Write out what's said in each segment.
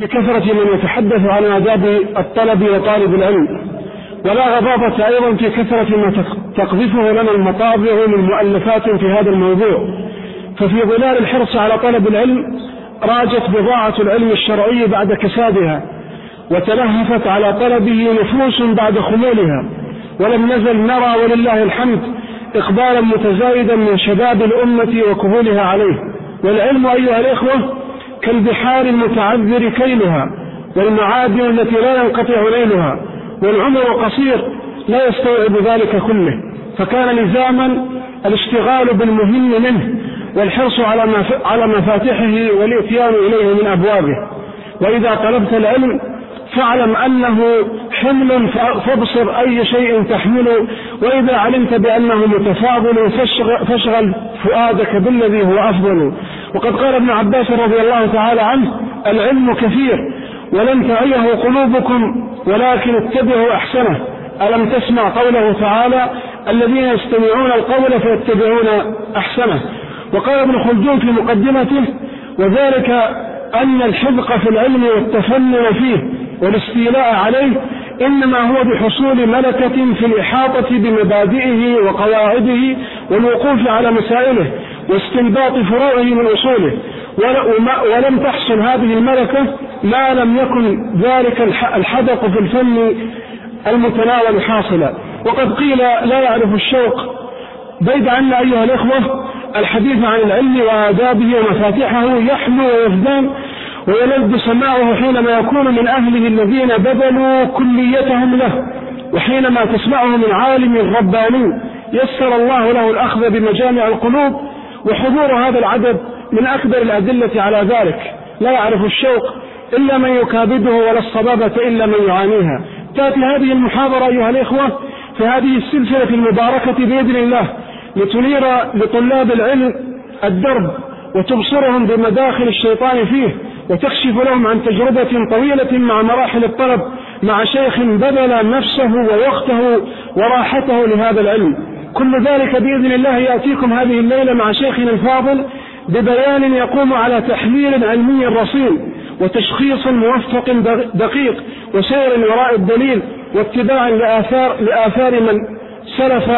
بكثرة من يتحدث عن آداب الطلب وطالب العلم ولا غضاضة أيضا في كثرة ما تقذفه لنا المطابع من مؤلفات في هذا الموضوع. ففي ظلال الحرص على طلب العلم راجت بضاعة العلم الشرعي بعد كسادها وتلهفت على طلبه نفوس بعد خمولها. ولم نزل نرى ولله الحمد إقبالا متزايدا من شباب الأمة وكهولها عليه. والعلم أيها الإخوة كالبحار المتعذر كيلها والمعادن التي لا ينقطع ليلها والعمر قصير لا يستوعب ذلك كله. فكان لزاما الاشتغال بالمهم منه والحرص على على مفاتحه والإتيان إليه من أبوابه. وإذا طلبت العلم فاعلم أنه حمل فابصر أي شيء تحمله وإذا علمت بأنه متفاضل فاشغل فؤادك بالذي هو أفضل. وقد قال ابن عباس رضي الله تعالى عنه العلم كثير ولن تعيه قلوبكم ولكن اتبعوا أحسنه. ألم تسمع قوله تعالى الذين يستمعون القول فيتبعون أحسنه؟ وقال ابن خلدون في مقدمته وذلك أن الحذق في العلم والتفنن فيه والاستيلاء عليه إنما هو بحصول ملكة في الإحاطة بمبادئه وقواعده والوقوف على مسائله واستنباط فروعه من أصوله. ولم تحصل هذه الملكة ما لم يكن ذلك الحدق في الفن المتناول حاصلا. وقد قيل لا يعرف الشوق. بيد عنا أيها الإخوة الحديث عن العلم وآدابه ومفاتيحه يحلو ويزدان ويلذ سماعه حينما يكون من أهله الذين بذلوا كليتهم له وحينما تسمعه من عالم رباني يسر الله له الأخذ بمجامع القلوب وحضور هذا العدد من أكبر الأدلة على ذلك. لا يعرف الشوق إلا من يكابده ولا الصبابة إلا من يعانيها. تأتي هذه المحاضرة أيها الإخوة في هذه السلسلة المباركة بإذن الله. لتنير لطلاب العلم الدرب وتبصرهم بمداخل الشيطان فيه وتكشف لهم عن تجربة طويلة مع مراحل الطلب مع شيخ بذل نفسه ووقته وراحته لهذا العلم. كل ذلك بإذن الله يأتيكم هذه الليلة مع شيخنا الفاضل ببيان يقوم على تحليل علمي رصين وتشخيص موفق دقيق وسير وراء الدليل واتباع لآثار, لآثار من سلف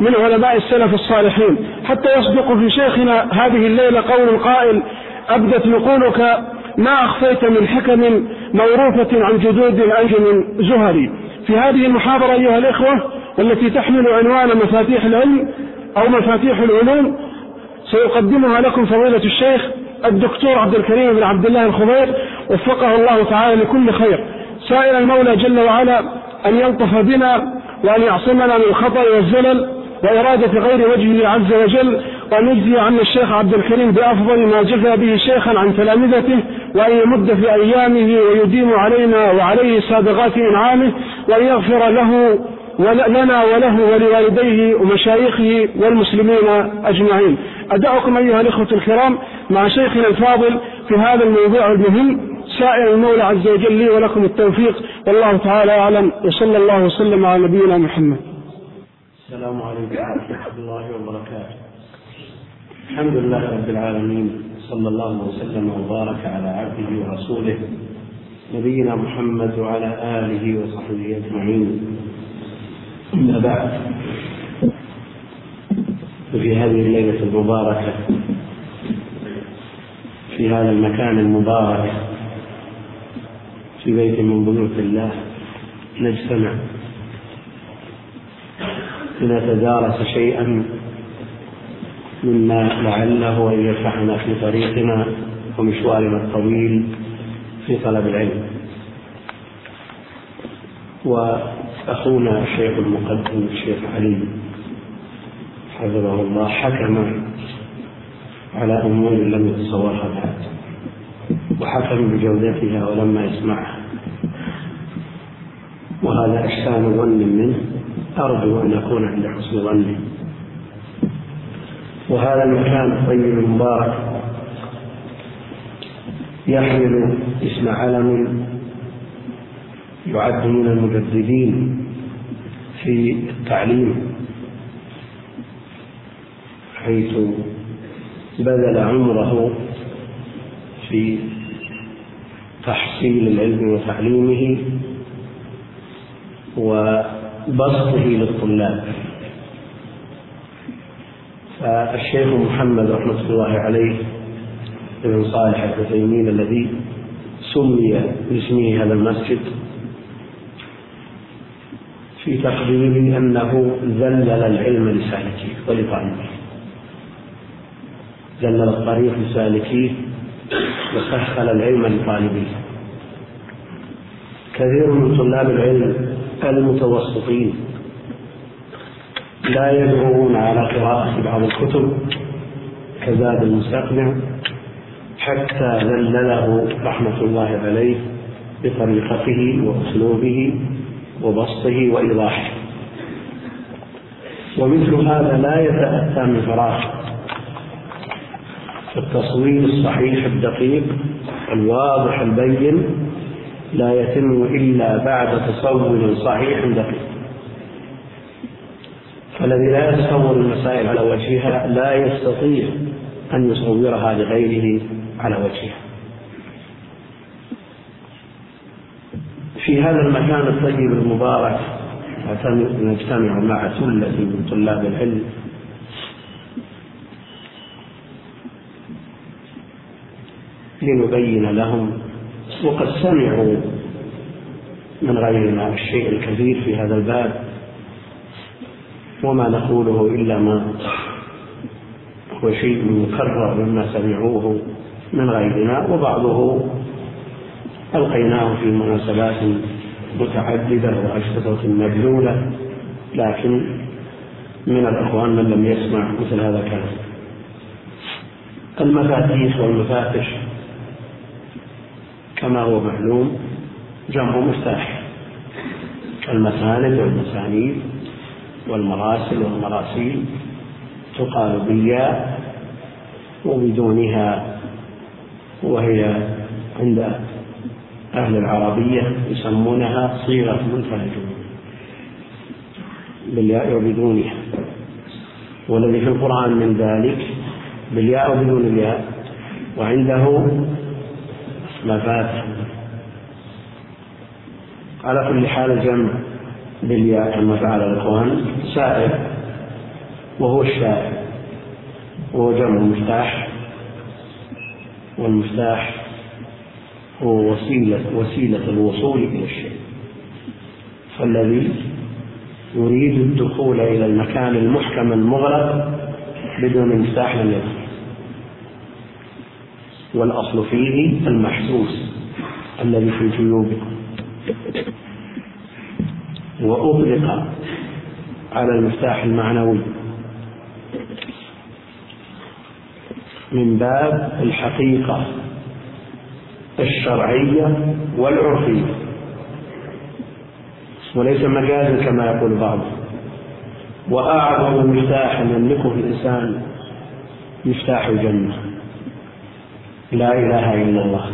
من علماء السلف الصالحين. حتى يصدق في شيخنا هذه الليلة قول القائل أبدت نقولك ما أخفيت من حكم موروثة عن جدود أنجم زهري في هذه المحاضرة أيها الإخوة والتي تحمل عنوان مفاتيح العلم أو مفاتيح العلوم سيقدمها لكم فضيلة الشيخ الدكتور عبد الكريم بن عبد الله الخضير وفقه الله تعالى لكل خير. سائل المولى جل وعلا أن يلطف بنا وأن يعصمنا من الخطأ والزلل وإرادة غير وجهه عز وجل وأن يجزي عنا الشيخ عبد الكريم بأفضل ما جزى به شيخا عن تلامذته وأن يمد في أيامه ويديم علينا وعليه سابغات إنعامه وأن يغفر له لنا وله ولوالديه ومشايخه والمسلمين أجمعين. أدعوكم أيها الإخوة الكرام مع شيخنا الفاضل في هذا الموضوع المهم سائر المولى عز وجل لي ولكم التوفيق. والله تعالى أعلم. وصلى الله وسلم على نبينا محمد. السلام عليكم ورحمة الله وبركاته. الحمد لله رب العالمين. صلى الله وسلم وبارك على عبده ورسوله نبينا محمد وعلى آله وصحبه أجمعين. أما بعد. ففي هذه الليلة المباركة في هذا المكان المبارك في بيت من بيوت الله نجتمع. لنتدارس شيئا مما لعله أن ينفعنا في طريقنا ومشوارنا الطويل في طلب العلم. وأخونا الشيخ المقدم الشيخ علي حفظه الله حكم على أمور لم يتصورها بعد. وحكم بجودتها ولما يسمعها. وهذا إحسان ظن منه أرجو أن أكون عند حسن ظنه. وهذا المكان الطيب المبارك يحمل اسم علم يعد من المجددين في التعليم. حيث بذل عمره في تحصيل العلم وتعليمه وبسطه للطلاب. فالشيخ محمد رحمة الله عليه بن صالح العثيمين الذي سمي باسمه هذا المسجد في تقديره أنه ذلل العلم لسالكيه ولطالبيه. ذلل الطريق لسالكيه وسهل العلم لطالبيه كثير من طلاب العلم المتوسطين لا يدعون على قراءة بعض الكتب كزاد المستقنع حتى ذلله رحمة الله عليه بطريقته وأسلوبه وبسطه وإيضاحه. ومثل هذا لا يتأتى من فراغ. التصوير الصحيح الدقيق الواضح البين لا يتم إلا بعد تصور صحيح دقيق. فالذي لا يتصور المسائل على وجهها لا يستطيع أن يصورها لغيره على وجهها. في هذا المكان الطيب المبارك نجتمع مع ثلة من طلاب العلم لنبين لهم وقد سمعوا من غيرنا الشيء الكثير في هذا الباب وما نقوله إلا ما هو شيء مكرر مما سمعوه من غيرنا وبعضه ألقيناه في مناسبات متعددة وأشرطة مبذولة لكن من الأخوان من لم يسمع مثل هذا الكلام. المفاتيح والمفاتش كما هو معلوم جمع مفتاح كالمساند والمسانيد والمراسل والمراسيل تقال بالياء وبدونها وهي عند أهل العربية يسمونها صيغة منفردة بالياء وبدونها. والذي في القرآن من ذلك بالياء وبدون الياء. وعنده مفاتح على كل حال الجمع بالياء كما فعل الإخوان سائر وهو الشائع وهو جمع المفتاح والمفتاح هو وسيلة وسيلة الوصول إلى الشيء. فالذي يريد الدخول إلى المكان المحكم المغلق بدون مفتاح لم يدخل. والأصل فيه المحسوس الذي في جيوبكم وأطلق على المفتاح المعنوي من باب الحقيقة الشرعية والعرفية. وليس مجازا كما يقول بعضهم وأعظم مفتاح يملكه الإنسان مفتاح الجنة. لا إله إلا الله.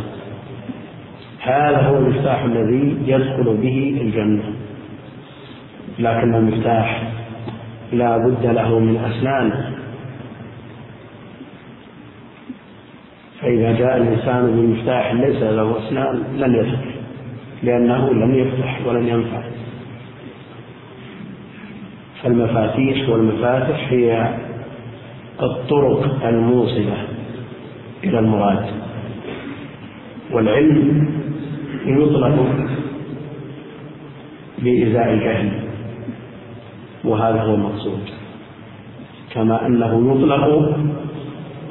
هذا هو المفتاح الذي يدخل به الجنة. لكن المفتاح لا بد له من أسنان. فإذا جاء الإنسان بمفتاح ليس له أسنان لن يدخل لأنه لن يفتح ولن ينفع. فالمفاتيح والمفاتح هي الطرق الموصلة. إلى المراد. والعلم يطلق بإزاء الجهل وهذا هو المقصود. كما أنه يطلق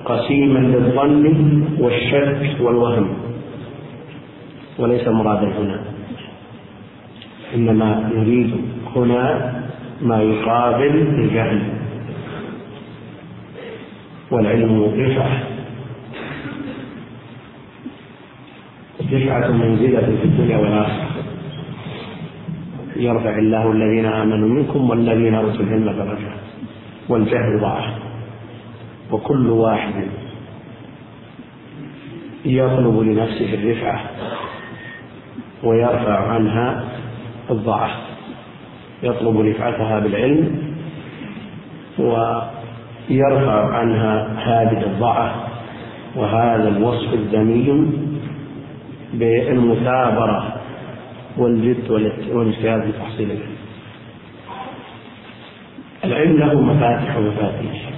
قسيما للظن والشك والوهم وليس مرادا هنا إنما نريد هنا ما يقابل الجهل. والعلم رفعة رفعة منزلة في الدنيا والآخرة. يرفع الله الذين آمنوا منكم والذين أوتوا العلم درجات. والجهل ضعف وكل واحد يطلب لنفسه الرفعة ويرفع عنها الضعف. يطلب رفعتها بالعلم ويرفع عنها هذه الضعف. وهذا الوصف الذميم بالمثابرة والجد والاجتهاد في تحصيل العلم. العلم له مفاتح ومفاتيح.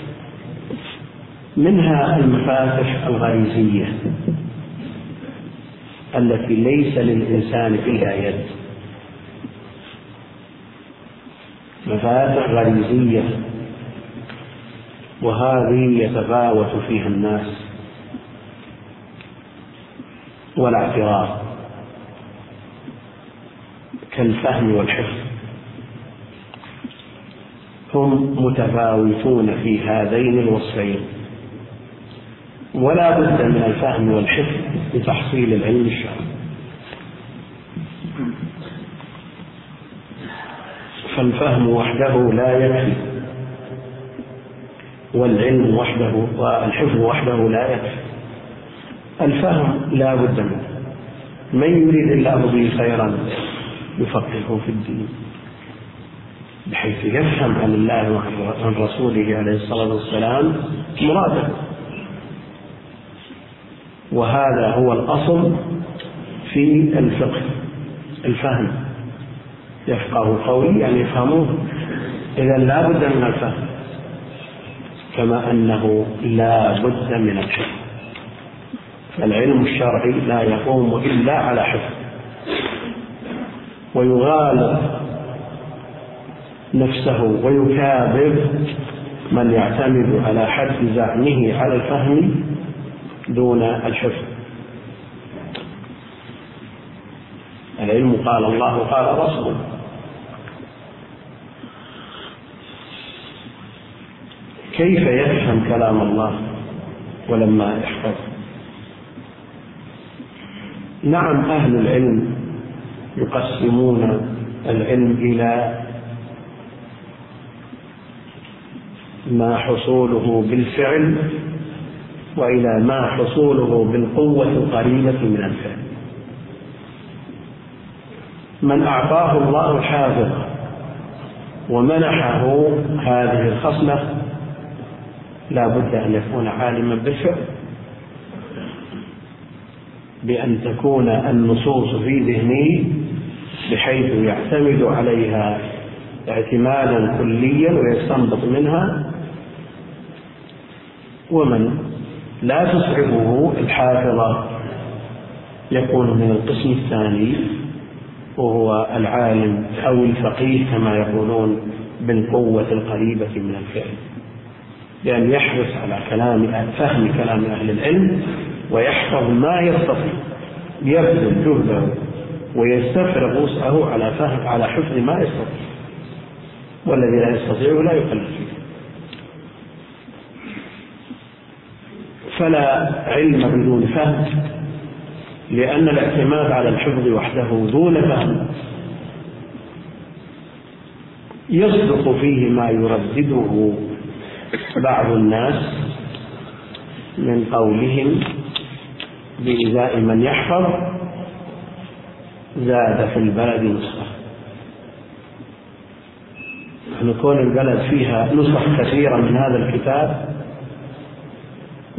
منها المفاتح الغريزية التي ليس للإنسان فيها يد. مفاتح غريزية وهذه يتفاوت فيها الناس. ولا اعتراض. كالفهم والحفظ. هم متفاوتون في هذين الوصفين. ولا بد من الفهم والحفظ لتحصيل العلم الشرعي. فالفهم وحده لا يكفي والعلم وحده والحفظ وحده لا يكفي. الفهم لا بد منه. من يريد الله به خيرا يفقهه في الدين. بحيث يفهم عن الله وعن رسوله عليه الصلاة والسلام مراده. وهذا هو الأصل في الفقه. الفهم. يفقه قولي يعني يفهموه. إذا لا بد من الفهم. كما أنه لا بد من الحفظ. فالعلم الشرعي لا يقوم إلا على حفظ. ويغالب نفسه ويكابر من يعتمد على حد زعمه على الفهم دون الحفظ. العلم قال الله قال رسول كيف يفهم كلام الله ولما يحفظ نعم أهل العلم يقسمون العلم إلى ما حصوله بالفعل وإلى ما حصوله بالقوة القريبة من الفعل. من أعطاه الله الحافظ ومنحه هذه الخصلة لا بد أن يكون عالما بالفعل. بأن تكون النصوص في ذهنه بحيث يعتمد عليها اعتمادا كليا ويستنبط منها. ومن لا تصعبه الحافظة يكون من القسم الثاني وهو العالم أو الفقيه كما يقولون بالقوة القريبة من الفعل. بأن يحرص على كلام فهم كلام أهل العلم ويحفظ ما يستطيع يبذل جهده ويستفرغ وسعه على فهم على حفظ ما يستطيع. والذي لا يستطيع لا يكلف فيه. فلا علم بدون فهم لأن الاعتماد على الحفظ وحده دون فهم يصدق فيه ما يردده بعض الناس من قولهم بإزاء من يحفظ زاد في البلد نسخة. نحن كون البلد فيها نسخ كثيرة من هذا الكتاب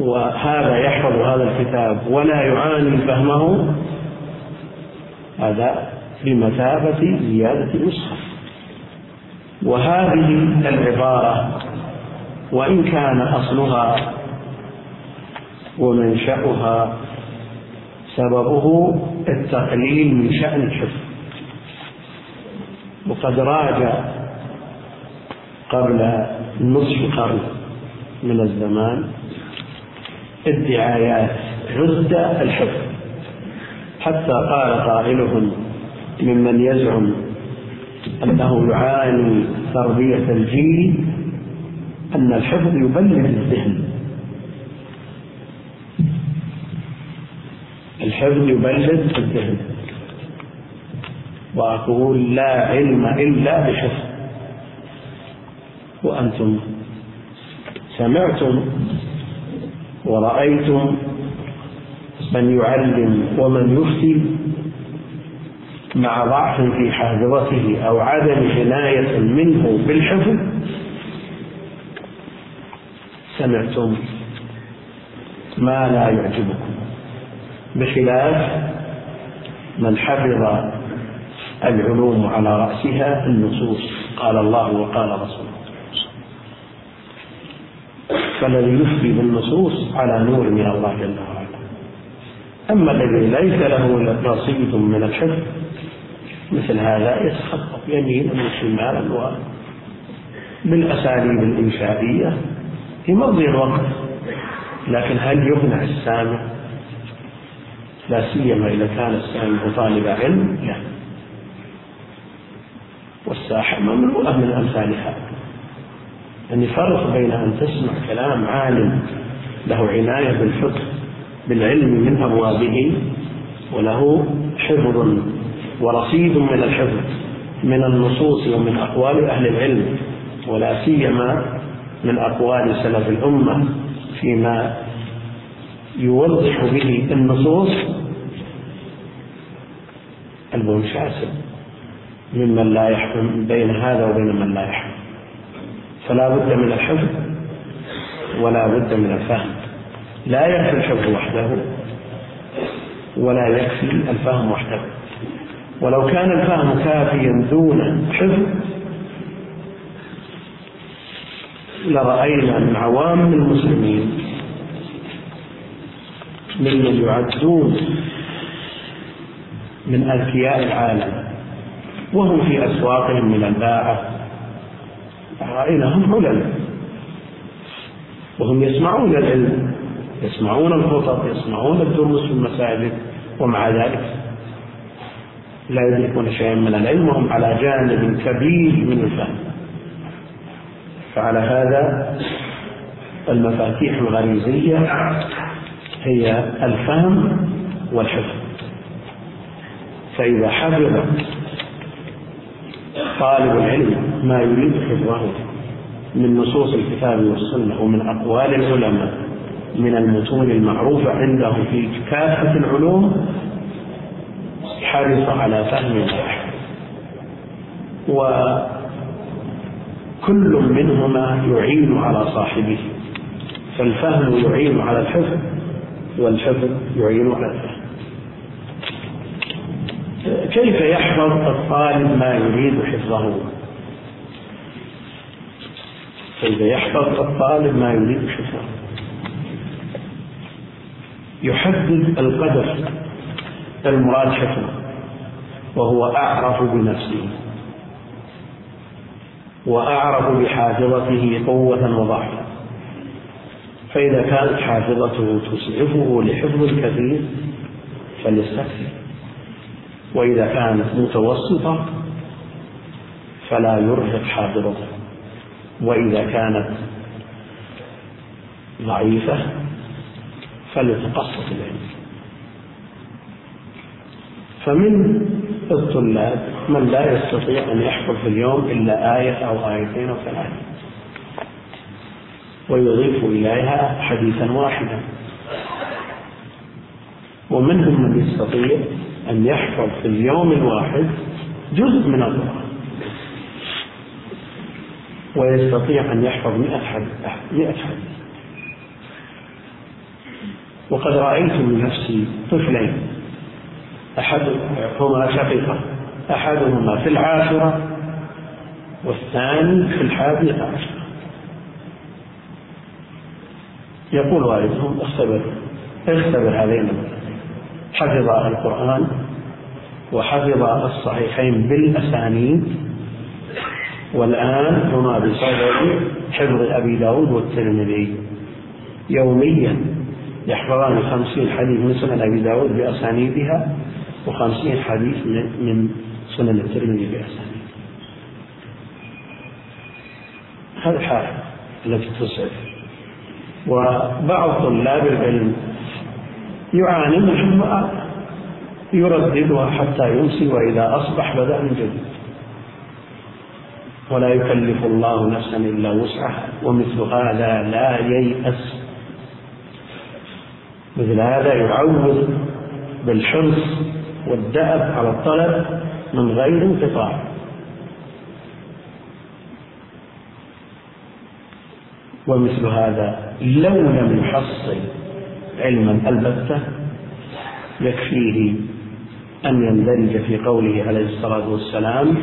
وهذا يحفظ هذا الكتاب ولا يعاني فهمه هذا بمثابة زيادة نسخة وهذه العبارة وإن كان أصلها ومنشأها سببه التقليل من شأن الحفظ. وقد راجع قبل نصف قرن من الزمان ادعايات ضد الحفظ. حتى قال قائلهم ممن يزعم أنه يعاني تربية الجيل أن الحفظ يبلد الذهن. الحفظ يبلد الذهن. وأقول لا علم إلا بحفظ. وأنتم سمعتم ورأيتم من يعلم ومن يفتي مع ضعف في حافظته أو عدم عناية منه بالحفظ. سمعتم ما لا يعجبكم. بخلاف من حفظ العلوم على رأسها النصوص قال الله وقال رسوله. فالذي يفتي بالنصوص على نور من الله جل وعلا. أما الذي ليس له نصيب من الحفظ مثل هذا يتخطط يمينا وشمالا بالأساليب الإنشائية يمضي الوقت. لكن هل يقنع السامع لا سيما إذا كان السامع طالب علم لا. والساحة مملوءة من أمثال هذا يعني فرق بين أن تسمع كلام عالم له عناية بالفقه بالعلم من أبوابه وله حفظ ورصيد من الحفظ من النصوص ومن أقوال أهل العلم ولا سيما من أقوال سلف الأمة فيما يوضح به النصوص المنشاسب ممن لا يحكم بين هذا وبين من لا يحكم. فلا بد من الحفظ ولا بد من الفهم. لا يكفي الحفظ وحده ولا يكفي الفهم وحده. ولو كان الفهم كافيا دون حفظ لرأينا من عوام المسلمين ممن يعدون من أذكياء العالم وهم في أسواقهم من الباعة. رأيناهم علل وهم يسمعون العلم يسمعون الخطب يسمعون الدروس في المساجد ومع ذلك لا يدركون شيئا من العلم وهم على جانب كبير من الفهم. فعلى هذا المفاتيح الغريزية هي الفهم والحفظ. فإذا حفظ طالب العلم ما يريد حفظه من نصوص الكتاب والسنة ومن أقوال العلماء من المتون المعروفة عنده في كافة العلوم حرص على فهم وكل منهما يعين على صاحبه فالفهم يعين على الحفظ. والحفظ يعين الفهم كيف يحفظ الطالب ما يريد حفظه؟ كيف يحفظ الطالب ما يريد حفظه؟ يحدد القدر المراد حفظه وهو أعرف بنفسه وأعرف بحافظته قوة وضعفا فإذا كانت حافظته تسعفه لحفظ الكثير فليستكثر. وإذا كانت متوسطة فلا يرهق حافظته. وإذا كانت ضعيفة فليتقصص العلم. فمن الطلاب من لا يستطيع أن يحفظ في اليوم إلا آية أو آيتين أو ثلاثة. ويضيف إليها حديثا واحدا. ومنهم من يستطيع أن يحفظ في اليوم الواحد جزء من القرآن. ويستطيع أن يحفظ مئة حديث مئة حديث. وقد رأيت من نفسي طفلين. أحدهما شقيقة أحدهما في العاشرة والثاني في الحادية عشرة يقول والدهم اختبر اختبر هذين حفظ القرآن وحفظ الصحيحين بالأسانيد والآن هما بصدد حفظ أبي داود والترمذي. يوميا يحفظان خمسين حديث من سنن أبي داود بأسانيدها وخمسين حديث من سنن الترمذي بأسانيد هذا الحالة التي تسعد وبعض طلاب العلم يعاني من يرددها حتى يمسي وإذا أصبح بدأ من جديد ولا يكلف الله نفسا إلا وسعها ومثل هذا لا ييأس. مثل هذا يعوض بالحرص والدأب على الطلب من غير انقطاع. ومثل هذا لو لم يحصل علما البتة يكفيه أن يندرج في قوله عليه الصلاة والسلام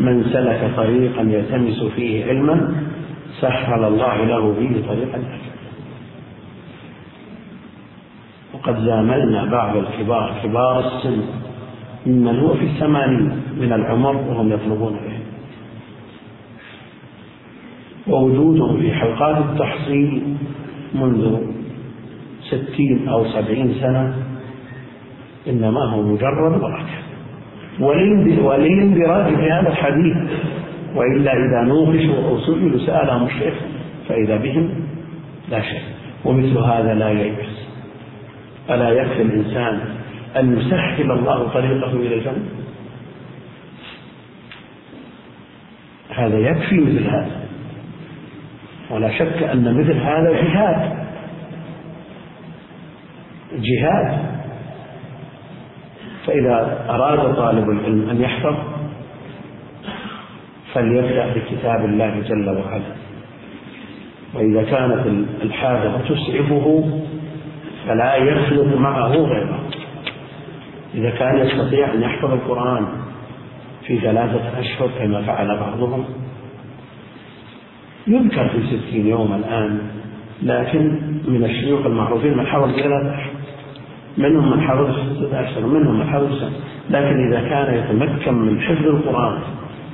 من سلك طريقا يلتمس فيه علما سهل الله له به طريقا. وقد زاملنا بعض الكبار كبار السن ممن هو في الثمانين من العمر وهم يطلبون العلم ووجودهم في حلقات التحصيل منذ ستين أو سبعين سنة إنما هو مجرد بركة وللإندراج في هذا الحديث وإلا إذا نوقشوا أو سئلوا سألهم الشيخ فإذا بهم لا شيء. ومثل هذا لا ييأس ألا يكفي الإنسان أن يسهل الله طريقه إلى الجنة؟ هذا يكفي مثل هذا. ولا شك أن مثل هذا جهاد. جهاد. فإذا أراد طالب العلم أن يحفظ فليبدأ بكتاب الله جل وعلا. وإذا كانت الحاجة تسعفه فلا يخلط معه غيره. إذا كان يستطيع أن يحفظ القرآن في ثلاثة أشهر كما فعل بعضهم يذكر في ستين يوم الآن لكن من الشيوخ المعروفين من ثلاثة أشهر منهم من حفظ ستة أشهر منهم من حفظ سنة لكن إذا كان يتمكن من حفظ القرآن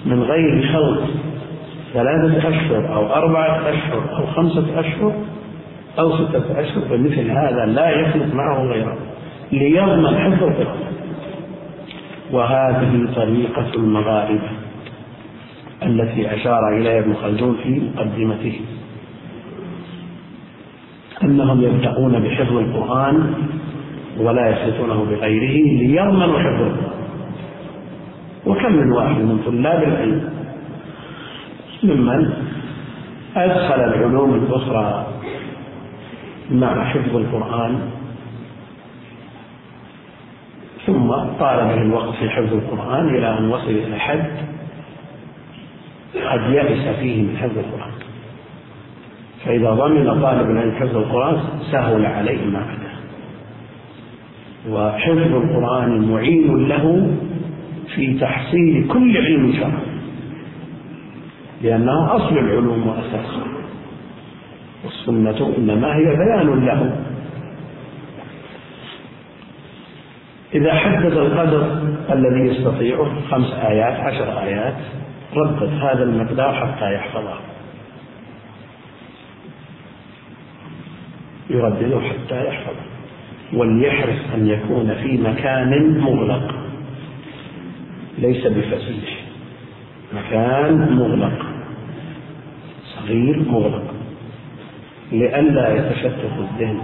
من غير خلط ثلاثة أشهر أو أربعة أشهر أو خمسة أشهر أو ستة أشهر فمثل هذا لا يخلط معه غيره ليضمن حفظ القرآن. وهذه طريقة المغاربة. التي أشار إليها ابن خلدون في مقدمته. أنهم يبدأون بحفظ القرآن ولا يخلطونه بغيره ليضمنوا حفظ القرآن وكم من واحد من طلاب العلم ممن أدخل العلوم الأخرى مع حفظ القرآن ثم طال به الوقت في حفظ القرآن إلى أن وصل إلى حد قد يأس فيه من حفظ القرآن. فإذا ضمن طالب العلم حفظ القرآن سهل عليه ما بعده وحفظ القرآن معين له في تحصيل كل علم شرعي. لأنه أصل العلوم وأساسها. والسنة إنما هي بيان له. إذا حدد القدر الذي يستطيعه خمس آيات عشر آيات ردد هذا المقدار حتى يحفظه. يردده حتى يحفظه. وليحرص أن يكون في مكان مغلق. ليس بفسيح. مكان مغلق. صغير مغلق. لئلا يتشتت الذهن.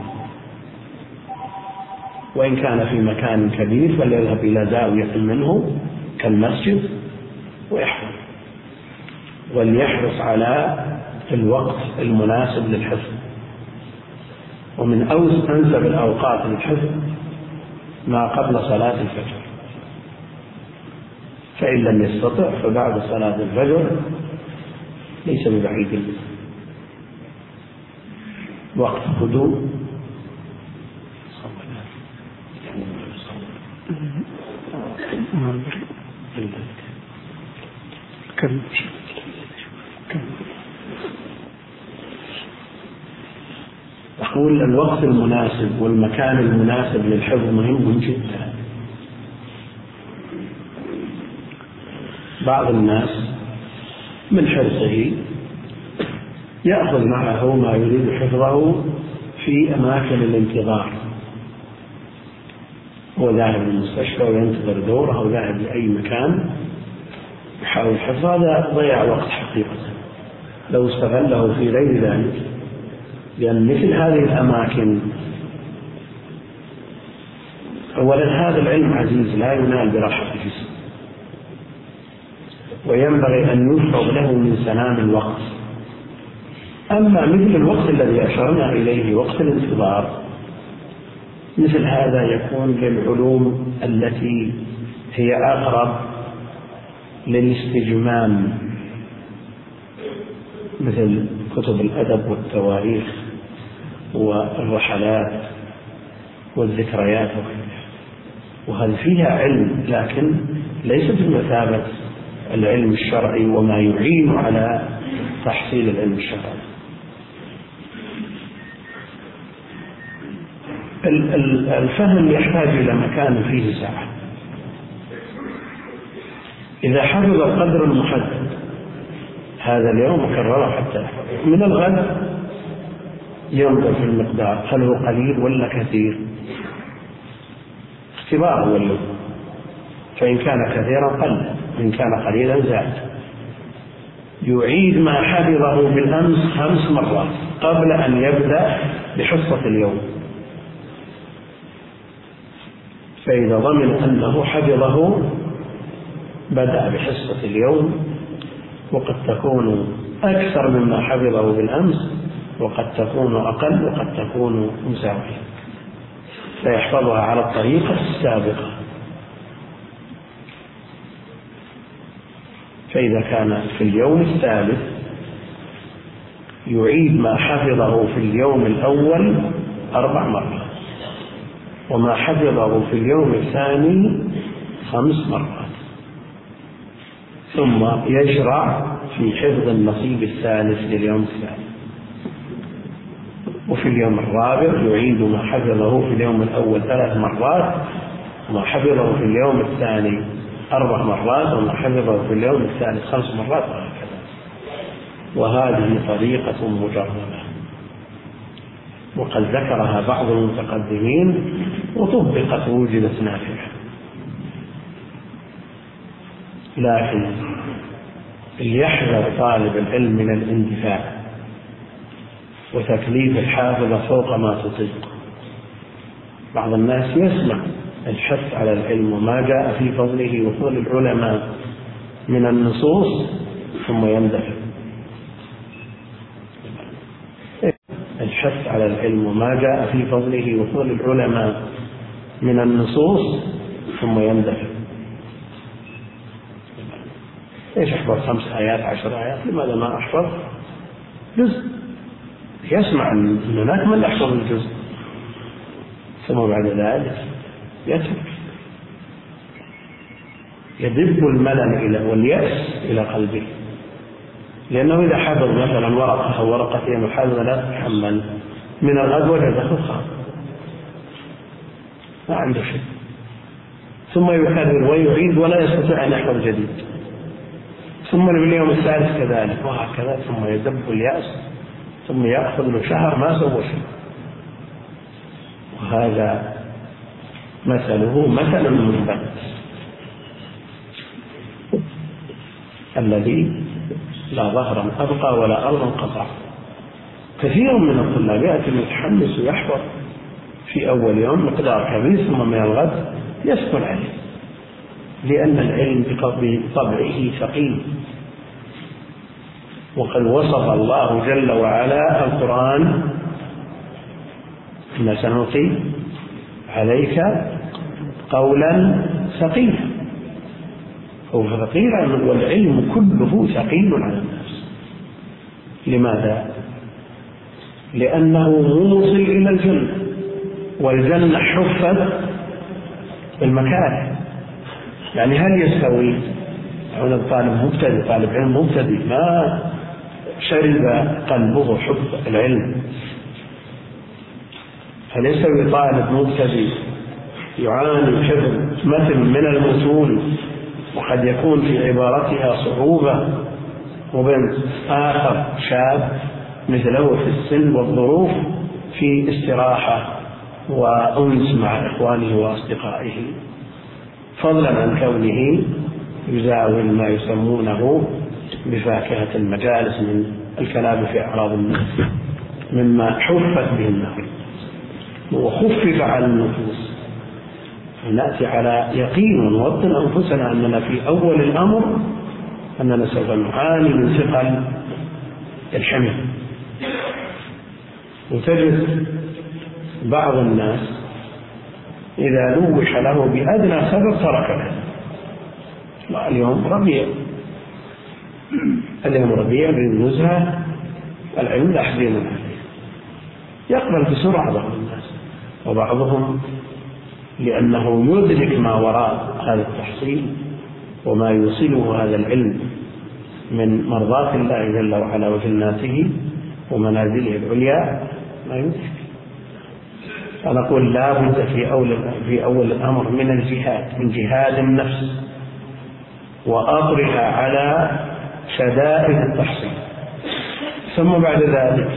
وإن كان في مكان كبير فليذهب إلى زاوية منه كالمسجد ويحفظ وليحرص على الوقت المناسب للحفظ. ومن أنسب الأوقات للحفظ ما قبل صلاة الفجر. فإن لم يستطع فبعد صلاة الفجر ليس ببعيد. وقت هدوء. أقول الوقت المناسب والمكان المناسب للحفظ مهم جدا. بعض الناس من حرصه يأخذ معه ما يريد حفظه في أماكن الانتظار. هو ذاهب للمستشفى وينتظر دوره أو ذاهب لأي مكان يحاول حفظ هذا ضيع وقت حقيقة. لو استغله في غير ذلك لأن مثل هذه الأماكن أولا هذا العلم عزيز لا ينال براحة الجسم. وينبغي أن يفرض له من سلام الوقت. أما مثل الوقت الذي أشرنا إليه وقت الانتظار مثل هذا يكون للعلوم التي هي أقرب للاستجمام مثل كتب الأدب والتواريخ. والرحلات والذكريات وغيرها وهذه فيها علم؟ لكن ليست بمثابة العلم الشرعي وما يعين على تحصيل العلم الشرعي. الفهم يحتاج إلى مكان فيه سعة إذا حفظ القدر المحدد هذا اليوم كرره حتى من الغد ينظر في المقدار هل هو قليل ولا كثير؟ اختبار ولا فإن كان كثيرا قل إن كان قليلا زاد. يعيد ما حفظه بالأمس خمس مرات قبل أن يبدأ بحصة اليوم. فإذا ضمن أنه حفظه بدأ بحصة اليوم وقد تكون أكثر مما حفظه بالأمس وقد تكون أقل وقد تكون مساوية. فيحفظها على الطريقة السابقة. فإذا كان في اليوم الثالث يعيد ما حفظه في اليوم الأول أربع مرات وما حفظه في اليوم الثاني خمس مرات. ثم يشرع في حفظ النصيب الثالث لليوم الثاني وفي اليوم الرابع يعيد ما حفظه في اليوم الأول ثلاث مرات وما حفظه في اليوم الثاني أربع مرات وما حفظه في اليوم الثالث خمس مرات. وهكذا وهذه طريقة مجربة. وقد ذكرها بعض المتقدمين وطبقت ووجدت نافعة. لكن ليحذر طالب العلم من الاندفاع. وتكليف الحافظ فوق ما تطيق. بعض الناس يسمع الحث على العلم وما جاء في فضله وفضل العلماء من النصوص ثم يندفع. الحث على العلم وما جاء في فضله وفضل العلماء من النصوص ثم يندفع. إيش أحفظ؟ خمس آيات عشر آيات؟ لماذا ما أحفظ؟ جزء. يسمع أن هناك من يحفظ الجزء. ثم بعد ذلك يترك. يدب الملل إلى واليأس إلى قلبه. لأنه إذا حفظ مثلا ورقة أو ورقتين وحفظ لا تتحمل. من الغد وجده خاف ما عنده شيء. ثم يكرر ويعيد ولا يستطيع أن يحفظ جديد. ثم اليوم الثالث كذلك وهكذا. ثم يدب اليأس ثم يأخذ له شهر ما سوى شيء وهذا مثله مثل المنبت الذي لا ظهرا أبقى ولا أرضا قطع كثير من الطلاب يأتي متحمس ويحفظ في أول يوم مقدار كبير ثم من الغد يسكن عليه لأن العلم بطبعه ثقيل. وقد وصف الله جل وعلا القرآن إن سنلقي عليك قولا ثقيلا. هو ثقيل والعلم كله ثقيل على الناس. لماذا؟ لأنه موصل إلى الجنة والجنة حفت بالمكاره. يعني هل يستوي؟ هنا طالب مبتدئ طالب علم مبتدئ ما شرب قلبه حب العلم. فليس بطالب مبتدئ يعاني حفظ مثل من المتون وقد يكون في عبارتها صعوبة. وبين آخر شاب مثله في السن والظروف في استراحة وأنس مع إخوانه وأصدقائه. فضلا عن كونه يزاول ما يسمونه بفاكهة المجالس من الكلام في أعراض الناس مما حفت به النار وخفف على النفوس. نأتي على يقين ونوطن أنفسنا أننا في أول الأمر أننا سوف نعاني من ثقل الحمل. وتجد بعض الناس إذا لوح له بأدنى سبب ترك اليوم ربيع. اليوم ربيع بالنزهة العلم لا عليه يقبل بسرعة بعض الناس وبعضهم لأنه يدرك ما وراء هذا التحصيل وما يوصله هذا العلم من مرضاة الله جل وعلا وجناته ومنازله العليا ما يدرك. فنقول لا بد في أول في أول الأمر من الجهاد من جهاد النفس وأطرها على شدائد التحصيل. ثم بعد ذلك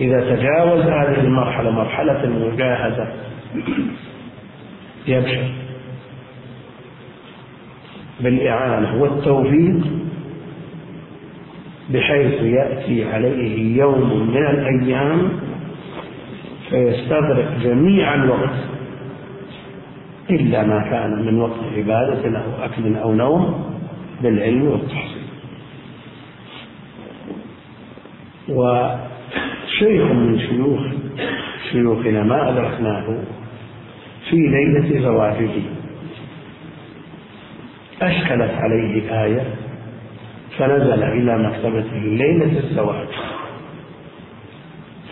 إذا تجاوز هذه المرحلة مرحلة المجاهدة يبشر بالإعانة والتوفيق بحيث يأتي عليه يوم من الأيام فيستغرق جميع الوقت إلا ما كان من وقت عبادة أو أكل أو نوم بالعلم والتحصيل. وشيخ من شيوخ شيوخنا ما أدركناه في ليلة زواجه. أشكلت عليه آية فنزل إلى مكتبته ليلة الزواج.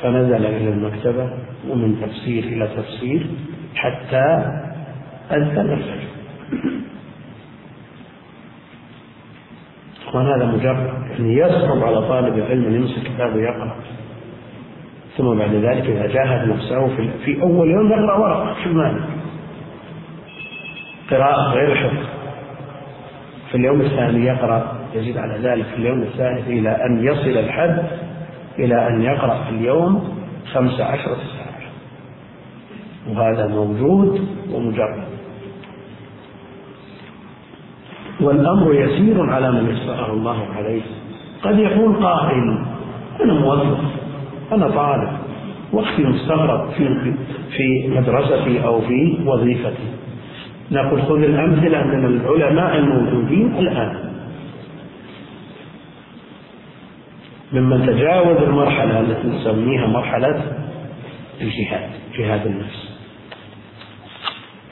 فنزل إلى المكتبة ومن تفسير إلى تفسير حتى أذن الفجر. وهذا مجرد يعني يصعب على طالب العلم أن يمسك كتابه يقرأ ثم بعد ذلك إذا جاهد نفسه في, في أول يوم يقرأ ورقة شو المانع؟ قراءة غير حفظ. في اليوم الثاني يقرأ يزيد على ذلك في اليوم الثالث إلى أن يصل الحد إلى أن يقرأ في اليوم خمس عشرة ساعة. وهذا موجود ومجرد. والأمر يسير على من يسره الله عليه. قد يقول قائل أنا موظف أنا طالب وقتي مستغرق في في مدرستي أو في وظيفتي. نقول خذ الأمثلة من العلماء الموجودين الآن. ممن تجاوز المرحلة التي نسميها مرحلة الجهاد جهاد النفس.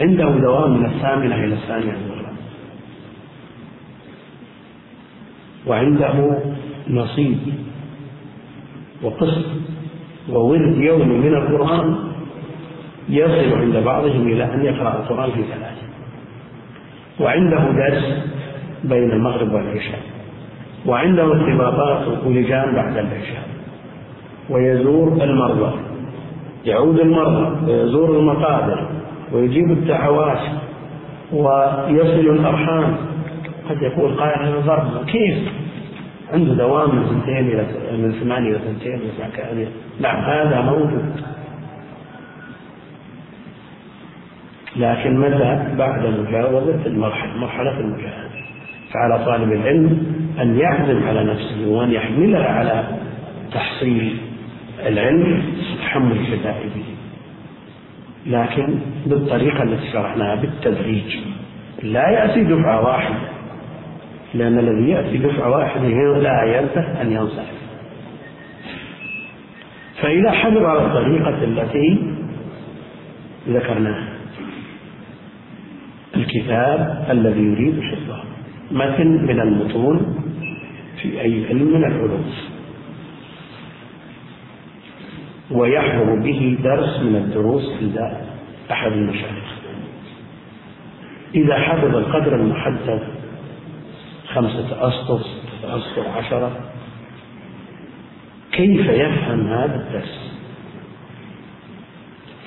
عنده دوام من الثامنة إلى الثانية الظهر وعنده نصيب وقسط وورد يومي من القرآن يصل عند بعضهم إلى أن يقرأ القرآن في ثلاثة. وعنده درس بين المغرب والعشاء. وعنده ارتباطات ولجان بعد العشاء. ويزور المرضى. يعود المرضى. ويزور المقابر. ويجيب الدعوات. ويصل الأرحام. قد يقول قائل هذا ضرب كيف؟ عنده دوام من سنتين إلى من ثمانية إلى سنتين نعم هذا موجود. لكن متى بعد مجاوزة المرحلة مرحلة المجاهدة فعلى طالب العلم أن يعزم على نفسه وأن يحملها على تحصيل العلم تحمل شدائده لكن بالطريقة التي شرحناها بالتدريج. لا يأتي دفعة واحدة. لأن الذي يأتي دفعة واحدة لا ينتهي أن ينصرف فإذا حمل على الطريقة التي ذكرناها. الكتاب الذي يريد حفظه متن من المتون في أي علم من العلوم. ويحضر به درس من الدروس عند أحد المشايخ. إذا حفظ القدر المحدد خمسة أسطر ستة أسطر عشرة. كيف يفهم هذا الدرس؟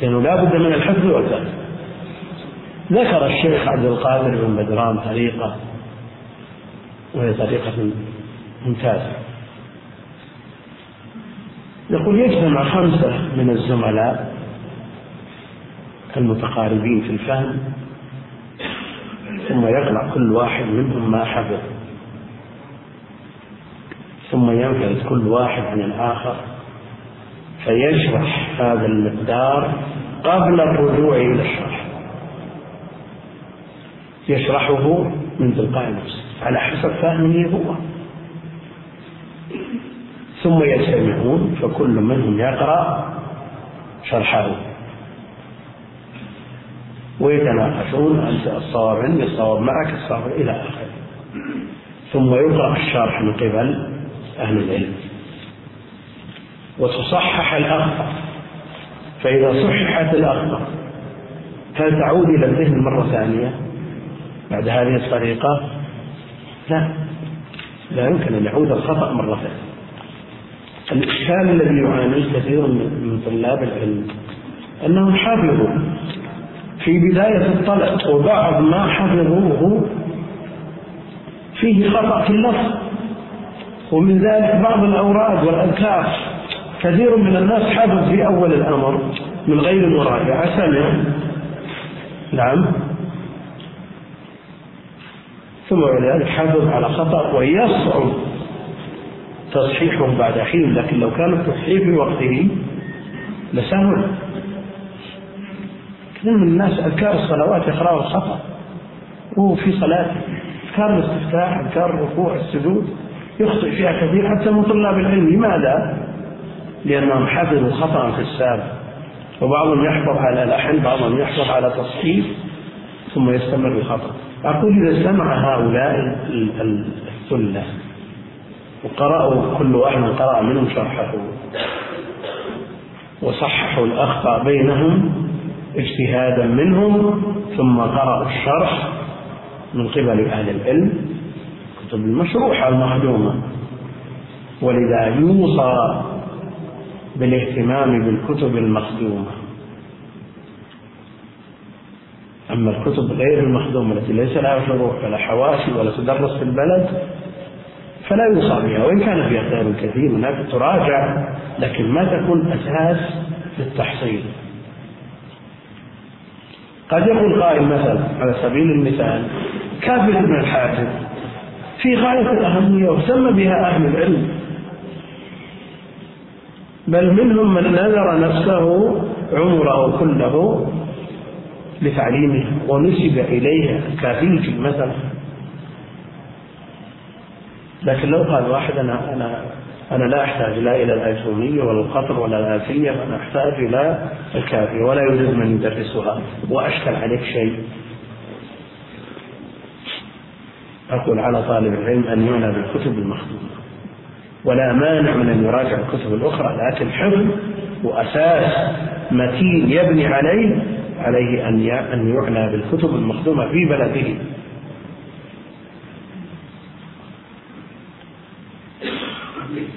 لأنه لا بد من الحفظ والفهم. ذكر الشيخ عبد القادر بن بدران طريقة وهي طريقة ممتازة. يقول يجتمع خمسة من الزملاء المتقاربين في الفهم ثم يقرأ كل واحد منهم ما حفظ. ثم ينفذ كل واحد عن الآخر فيشرح هذا المقدار قبل الرجوع إلى الشرح. يشرحه من تلقاء نفسه على حسب فهمه هو. ثم يجتمعون فكل منهم يقرأ شرحه. ويتناقشون أنت الصواب عندي الصواب معك الصواب إلى آخره. ثم يقرأ الشرح من قبل أهل العلم. وتصحح الأخطاء فإذا صححت الأخطاء هل تعود إلى الذهن مرة ثانية؟ بعد هذه الطريقة؟ لا. لا يمكن أن يعود الخطأ مرة ثانية. الإشكال الذي يعانيه كثير من طلاب العلم أنهم حفظوا في بداية الطلب وبعض ما حفظوه فيه خطأ في اللفظ. ومن ذلك بعض الأوراد والأذكار. كثير من الناس حفظ في أول الأمر من غير مراجعة سمع نعم. ثم بعد ذلك حفظ على خطأ ويصعب تصحيحه بعد حين لكن لو كان التصحيح في وقته لسهل. كثير من الناس أذكار الصلوات يقرأوا الخطأ وهو في صلاته. أذكار الاستفتاح أذكار الركوع السجود. يخطئ فيها كثير حتى من طلاب العلم. لماذا؟ لأنهم حفظوا خطأ في السابق. وبعضهم يحفظ على لحن بعضهم يحفظ على تصحيح ثم يستمر الخطأ. أقول إذا استمع هؤلاء الثلة وقرأوا كل واحد قرأ منهم شرحه وصححوا الأخطاء بينهم اجتهادا منهم ثم قرأوا الشرح من قبل أهل العلم. كتب المشروحة المخدومة ولذا يوصى بالاهتمام بالكتب المخدومة. أما الكتب غير المخدومة التي ليس لها شروح ولا حواشي ولا تدرس في البلد فلا يوصى بها. وإن كان فيها خير كثير هناك تراجع لكن ما تكون أساس للتحصيل قد يقول قائل مثلا على سبيل المثال كافر ابن الحاجب في غاية الأهمية واهتم بها أهل العلم. بل منهم من نذر نفسه عمره كله لتعليمها ونسب إليها كافيجي مثلا. لكن لو قال واحد أنا أنا أنا لا أحتاج لا إلى الأيسومية ولا القطر ولا الآلفية أنا أحتاج إلى الكافية ولا يوجد من يدرسها وأشكل عليك شيء. أقول على طالب العلم أن يعنى بالكتب المخدومة. ولا مانع من أن يراجع الكتب الأخرى لكن حفظ وأساس متين يبني عليه عليه أن أن يعنى بالكتب المخدومة في بلده.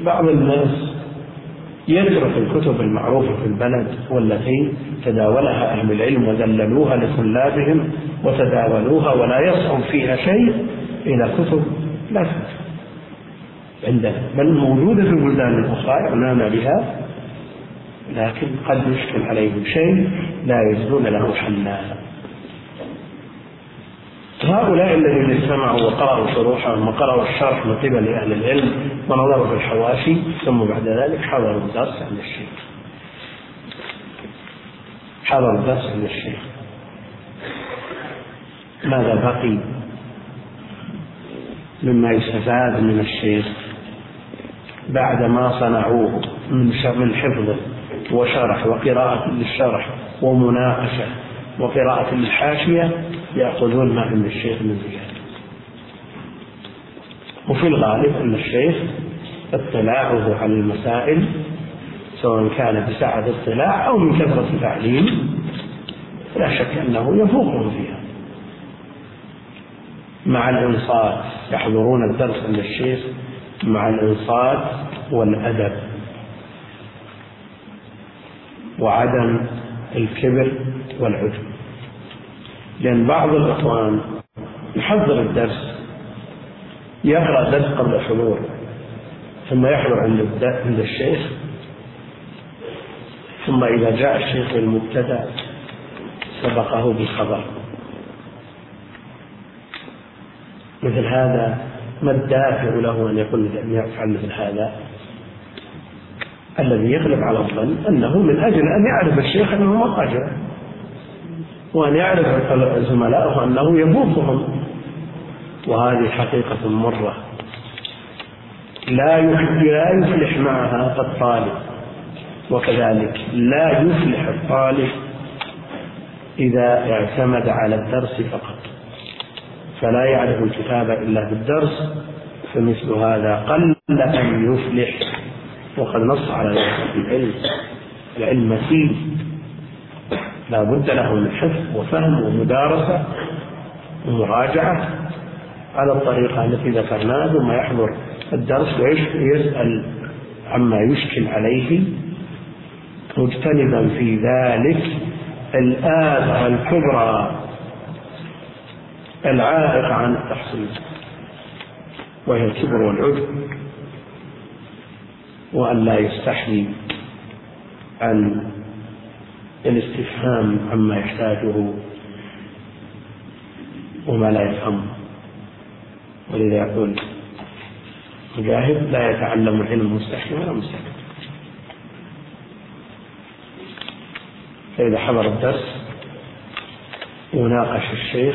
بعض الناس يترك الكتب المعروفة في البلد والتي تداولها أهل العلم وذللوها لطلابهم وتداولوها ولا يصعب فيها شيء إلى كتب لا تكتب عندنا بل موجودة في البلدان الأخرى يعنون بها لكن قد يشكل عليهم شيء لا يجدون له حلا. هؤلاء الذين استمعوا وقرأوا شروحهم وقرأوا الشرح من قبل أهل العلم ونظروا في الحواشي ثم بعد ذلك حضروا الدرس عند الشيخ. حضروا الدرس عند الشيخ. ماذا بقي؟ مما يستفاد من الشيخ بعد ما صنعوه من من حفظه وشرح وقراءة للشرح ومناقشة وقراءة للحاشية يأخذون ما عند الشيخ من زيادة. وفي الغالب أن الشيخ اطلاعه على المسائل سواء كان بسعة اطلاع أو من كثرة تعليم لا شك أنه يفوقهم فيها. مع الإنصات. يحضرون الدرس عند الشيخ مع الإنصات والأدب. وعدم الكبر والعجب. لأن بعض الإخوان يحضر الدرس يقرأ درس قبل الحضور ثم يحضر عند عند الشيخ ثم إذا جاء الشيخ للمبتدأ سبقه بالخبر. مثل هذا ما الدافع له أن يقول أن يفعل مثل هذا؟ الذي يغلب على الظن أنه من أجل أن يعرف الشيخ أنه مضطجع وأن يعرف زملائه أنه يبوقهم وهذه حقيقة مرة. لا لا يفلح معها الطالب. وكذلك لا يفلح الطالب إذا اعتمد على الدرس فقط. فلا يعرف الكتاب إلا بالدرس فمثل هذا قل أن يفلح. وقد نص على ذلك العلم العلم متين لا بد له من حفظ وفهم ومدارسة ومراجعة على الطريقة التي ذكرناها ثم يحضر الدرس ويسأل عما يشكل عليه. مجتنبا في ذلك الآفة الكبرى. العائق عن التحصيل وهي الكبر والعجب وأن لا يستحي عن الاستفهام عما يحتاجه وما لا يفهمه ولذا يقول مجاهد لا يتعلم العلم مستحي ولا مستحي فإذا حضر الدرس وناقش الشيخ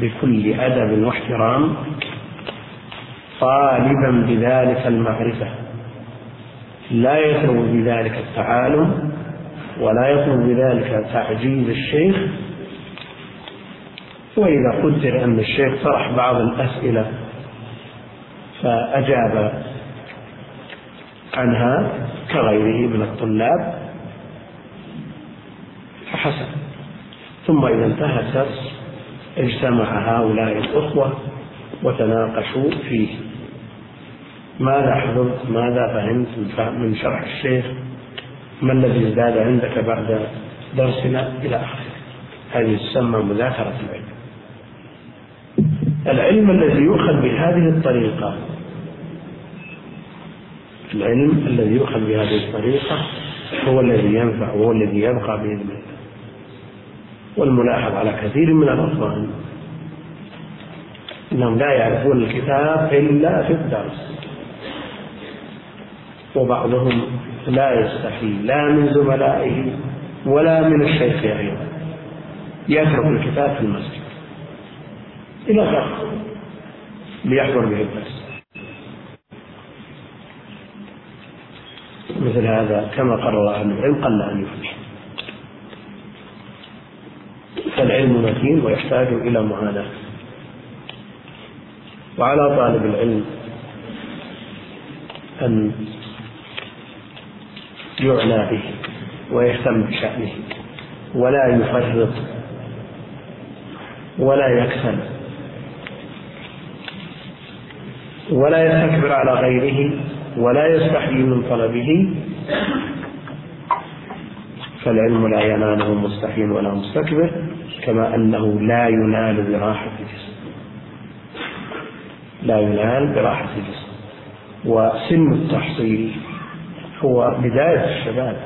بكل أدب واحترام طالبا بذلك المعرفة لا يطلب بذلك التعالم ولا يطلب بذلك تعجيز الشيخ. وإذا قدر أن الشيخ طرح بعض الأسئلة فأجاب عنها كغيره من الطلاب فحسن. ثم إذا انتهى الدرس اجتمع هؤلاء الأخوة وتناقشوا فيه. ماذا حفظت ماذا فهمت من شرح الشيخ؟ ما الذي ازداد عندك بعد درسنا إلى آخره؟ هذه تسمى مذاكرة العلم. العلم الذي يؤخذ بهذه الطريقة العلم الذي يؤخذ بهذه الطريقة هو الذي ينفع وهو الذي يبقى بإذن الله. والملاحظ على كثير من الأطفال أنهم لا يعرفون الكتاب إلا في الدرس. وبعضهم لا يستحي لا من زملائه ولا من الشيخ أيضا يترك الكتاب في المسجد إلى غيره ليحضر به الدرس. مثل هذا كما قرر أهل العلم قل أن يفلح متين ويحتاج إلى معاناة. وعلى طالب العلم أن يعنى به ويهتم بشأنه ولا يفرط ولا يكسل ولا يستكبر على غيره ولا يستحيي من طلبه فالعلم لا يناله مستحي ولا مستكبر. كما أنه لا ينال براحة الجسم. لا ينال براحة الجسم. وسن التحصيل هو بداية الشباب.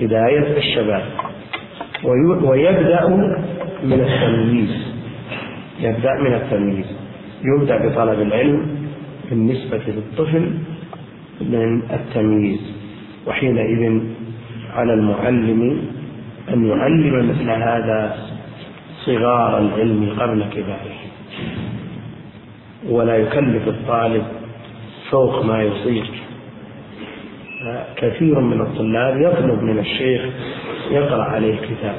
بداية الشباب. ويبدأ من التمييز. يبدأ من التمييز. يبدأ بطلب العلم بالنسبة للطفل من التمييز. وحينئذ على المعلم أن يعلم مثل هذا صغار العلم قبل كباره. ولا يكلف الطالب فوق ما يطيق كثير من الطلاب يطلب من الشيخ يقرأ عليه كتاب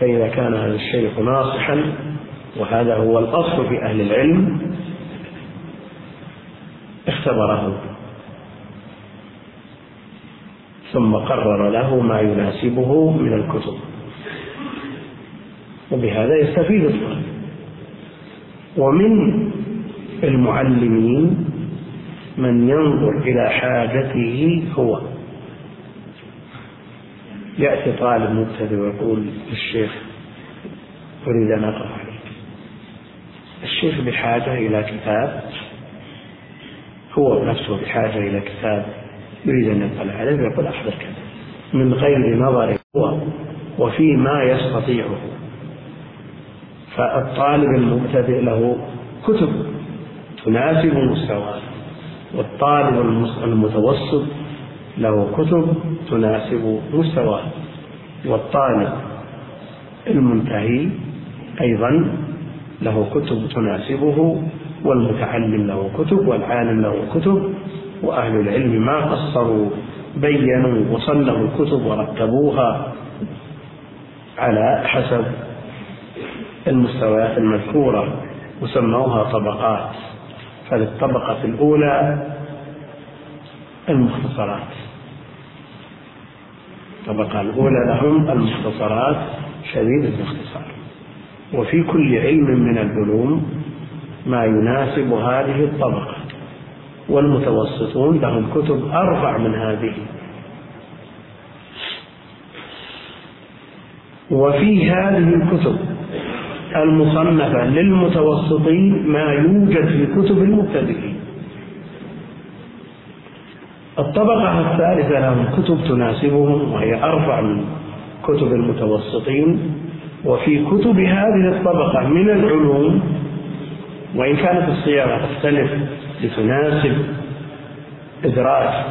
فإذا كان هذا الشيخ ناصحا وهذا هو الأصل في أهل العلم اختبره. ثم قرر له ما يناسبه من الكتب. وبهذا يستفيد الطالب. ومن المعلمين من ينظر إلى حاجته هو. يأتي طالب مبتدئ ويقول للشيخ أريد أن أقرأ عليك. الشيخ بحاجة إلى كتاب هو نفسه بحاجة إلى كتاب. يريد أن يطلع عليه فيقول أحضر كذا من غير نظر هو وفيما يستطيعه. فالطالب المبتدئ له كتب تناسب مستواه والطالب المتوسط له كتب تناسب مستواه. والطالب المنتهي أيضا له كتب تناسبه والمتعلم له كتب والعالم له كتب. وأهل العلم ما قصروا بينوا وصنفوا الكتب ورتبوها على حسب المستويات المذكورة وسموها طبقات. فللطبقة الأولى المختصرات. الطبقة الأولى لهم المختصرات شديد الاختصار. وفي كل علم من العلوم ما يناسب هذه الطبقة. والمتوسطون لهم كتب أرفع من هذه. وفي هذه الكتب المصنفة للمتوسطين ما يوجد في كتب المبتدئين. الطبقة الثالثة لهم كتب تناسبهم وهي أرفع من كتب المتوسطين. وفي كتب هذه الطبقة من العلوم وإن كانت الصياغة تختلف لتناسب إدراك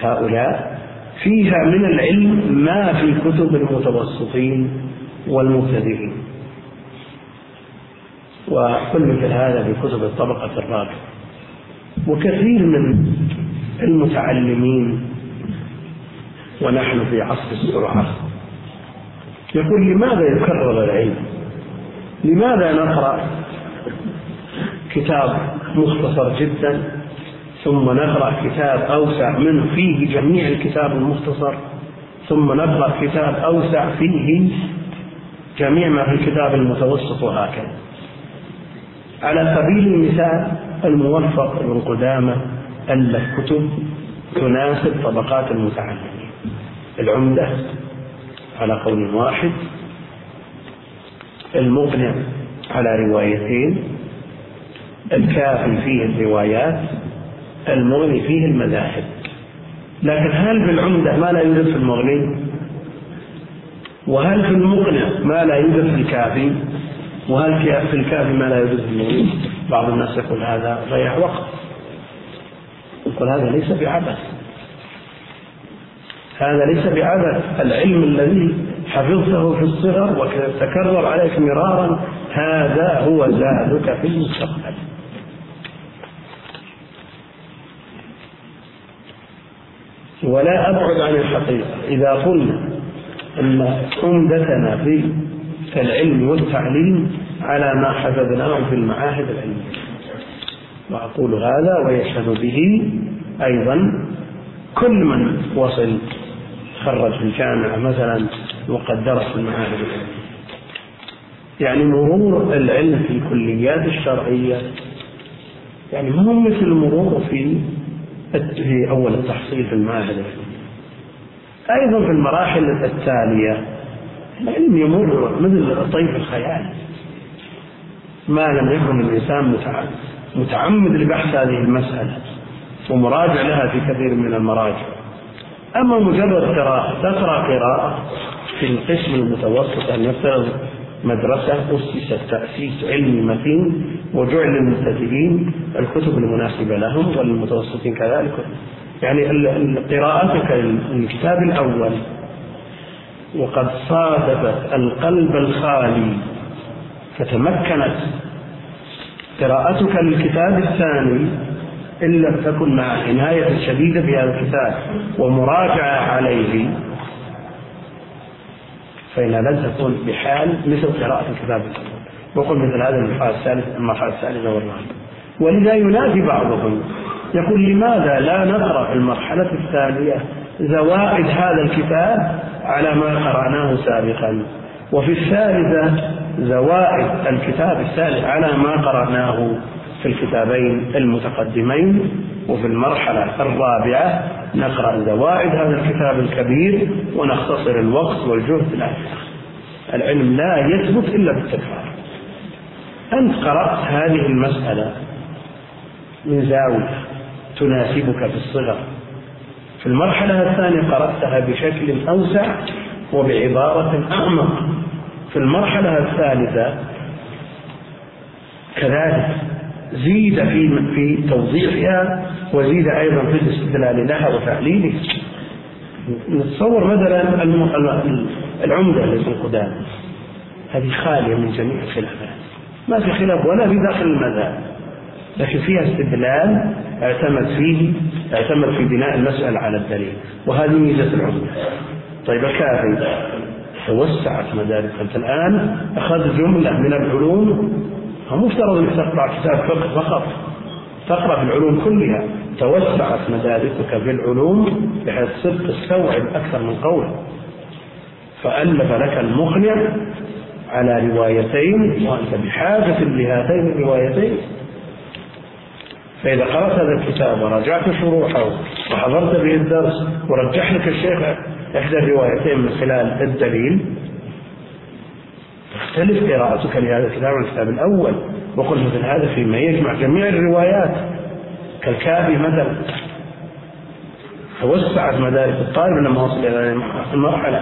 هؤلاء. فيها من العلم ما في كتب المتوسطين والمبتدئين. وكل مثل هذا في كتب الطبقة الرابعة. وكثير من المتعلمين ونحن في عصر السرعة. يقول لماذا يكرر العلم؟ لماذا نقرأ كتاب مختصر جدا ثم نقرأ كتاب أوسع منه فيه جميع الكتاب المختصر ثم نقرأ كتاب أوسع فيه جميع ما في الكتاب المتوسط وهكذا. على سبيل المثال الموفق ابن قدامة ألف كتب تناسب طبقات المتعلمين. العمدة على قول واحد المقنع على روايتين الكافي فيه الروايات المغني فيه المذاهب. لكن هل في العمدة ما لا يوجد في المغني؟ وهل في المقنع ما لا يوجد في الكافي؟ وهل في الكافي ما لا يوجد في المغني؟ بعض الناس يقول هذا ضيع وقت. يقول هذا ليس بعبث. هذا ليس بعبث. العلم الذي حفظته في الصغر وتكرر عليك مرارا هذا هو زادك في المستقبل. ولا أبعد عن الحقيقة. إذا قلنا أن عمدتنا في العلم والتعليم على ما حفظناه في المعاهد العلمية. وأقول هذا ويشهد به أيضا كل من وصل خرج في الجامعة مثلا وقد درس في المعاهد العلمية. يعني مرور العلم في الكليات الشرعية يعني ما هو مثل مرور في في أول التحصيل في المعاهد أيضا في المراحل التالية العلم يمر مثل طيف الخيال. ما لم يكن الإنسان متعمد لبحث هذه المسألة ومراجع لها في كثير من المراجع. أما مجرد قراءة تقرأ قراءة في القسم المتوسط أن يفترض مدرسة أسست تأسيس علمي متين وجعل للمبتدئين الكتب المناسبة لهم وللمتوسطين كذلك. يعني قراءتك الكتاب الأول. وقد صادفت القلب الخالي فتمكنت قراءتك للكتاب الثاني إن لم تكن مع عناية شديدة في هذا الكتاب ومراجعة عليه. فإنها لن تكون بحال مثل قراءة الكتاب الأول وقل مثل هذا المرحلة الثالثة المرحلة الثالثة والرابعة ولذا ينادي بعضهم يقول لماذا لا نقرأ في المرحلة الثانية زوائد هذا الكتاب على ما قرأناه سابقا؟ وفي الثالثة زوائد الكتاب الثالث على ما قرأناه في الكتابين المتقدمين وفي المرحلة الرابعة نقرأ زوائد هذا الكتاب الكبير ونختصر الوقت والجهد لا العلم لا يثبت إلا بالتكرار. أنت قرأت هذه المسألة من زاوية تناسبك في الصغر. في المرحلة الثانية قرأتها بشكل أوسع وبعبارة أعمق. في المرحلة الثالثة كذلك زيد في في توضيحها وزيد أيضا في الاستدلال لها وتعليلها نتصور مثلا العمدة لابن قدامه هذه خالية من جميع الخلافات. ما في خلاف ولا في داخل المذهب. لكن فيها استدلال اعتمد فيه اعتمد في بناء المسألة على الدليل. وهذه ميزة العمدة. طيب الكافي. توسعت مدارك أنت الآن. أخذت جملة من العلوم فمفترض انك تقرأ كتاب فقه فقط. تقرأ في العلوم كلها. توسعت مداركك في العلوم بحيث صرت تستوعب أكثر من قول. فألف لك المقنع على روايتين وأنت بحاجة لهاتين الروايتين. فإذا قرأت هذا الكتاب وراجعت شروحه وحضرت به الدرس ورجح لك الشيخ إحدى الروايتين من خلال الدليل تختلف قراءتك لهذا الكتاب عن الكتاب الأول. وقل مثل هذا فيما يجمع جميع الروايات. كالكافي مثلا. توسعت مدارك الطالب لما وصل إلى المرحلة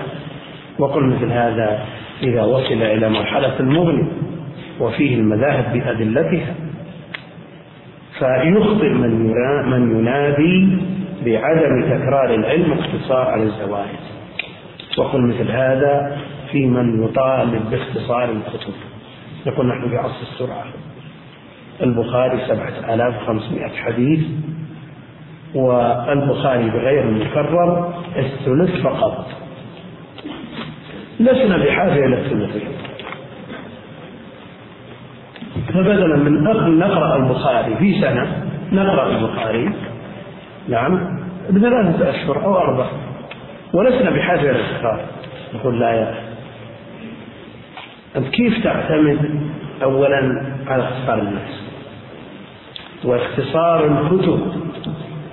وقل مثل هذا إذا وصل إلى مرحلة المغني. وفيه المذاهب بأدلتها. فيخطئ من من ينادي بعدم تكرار العلم واقتصار على الزوائد وقل مثل هذا في من يطالب باختصار الكتب. يقول نحن في عصر السرعة. البخاري سبعة آلاف وخمسمائة حديث والبخاري بغير المكرر الثلث فقط. لسنا بحاجة إلى الثلثين فبدلا من نقرأ البخاري في سنة نقرأ البخاري. نعم بثلاثة أشهر أو أربعة ولسنا بحاجة إلى التكرار نقول لا يا أنت كيف تعتمد أولا على اختصار الناس واختصار الكتب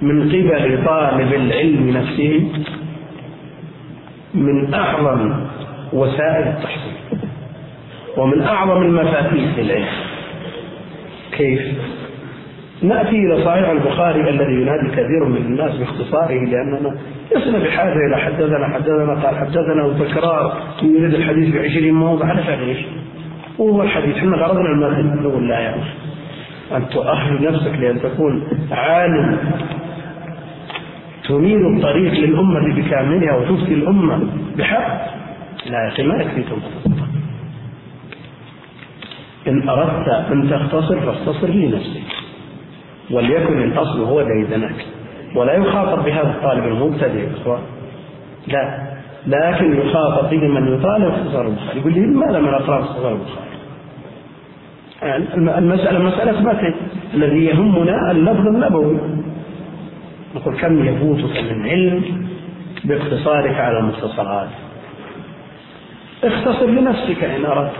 من قبل طالب العلم نفسه من أعظم وسائل التحصيل ومن أعظم المفاتيح للعلم كيف؟ نأتي إلى صحيح البخاري الذي ينادي كثير من الناس باختصاره لأننا لسنا بحاجة إلى حدثنا حدثنا قال حدثنا وتكرار يريد الحديث بعشرين موضع على إيش؟ وهو الحديث. إحنا غرضنا المثل نقول لا يا أخي. أن تؤهل نفسك لأن تكون عالم. تنير الطريق للأمة بكاملها وتفتي الأمة بحق. لا يا أخي ما يكفيك إن أردت أن تختصر فاختصر لنفسك. وليكن الأصل هو ديدنك ولا يخاطب بهذا الطالب المبتدئ إخوان لا. لكن يخاطب به من يطالب اختصار البخاري. يقول لي لماذا من أقرأ اختصار البخاري؟ المسألة مسألة متن الذي يهمنا اللفظ النبوي. نقول كم يفوتك من علم باقتصارك على المختصرات؟ اختصر لنفسك إن أردت.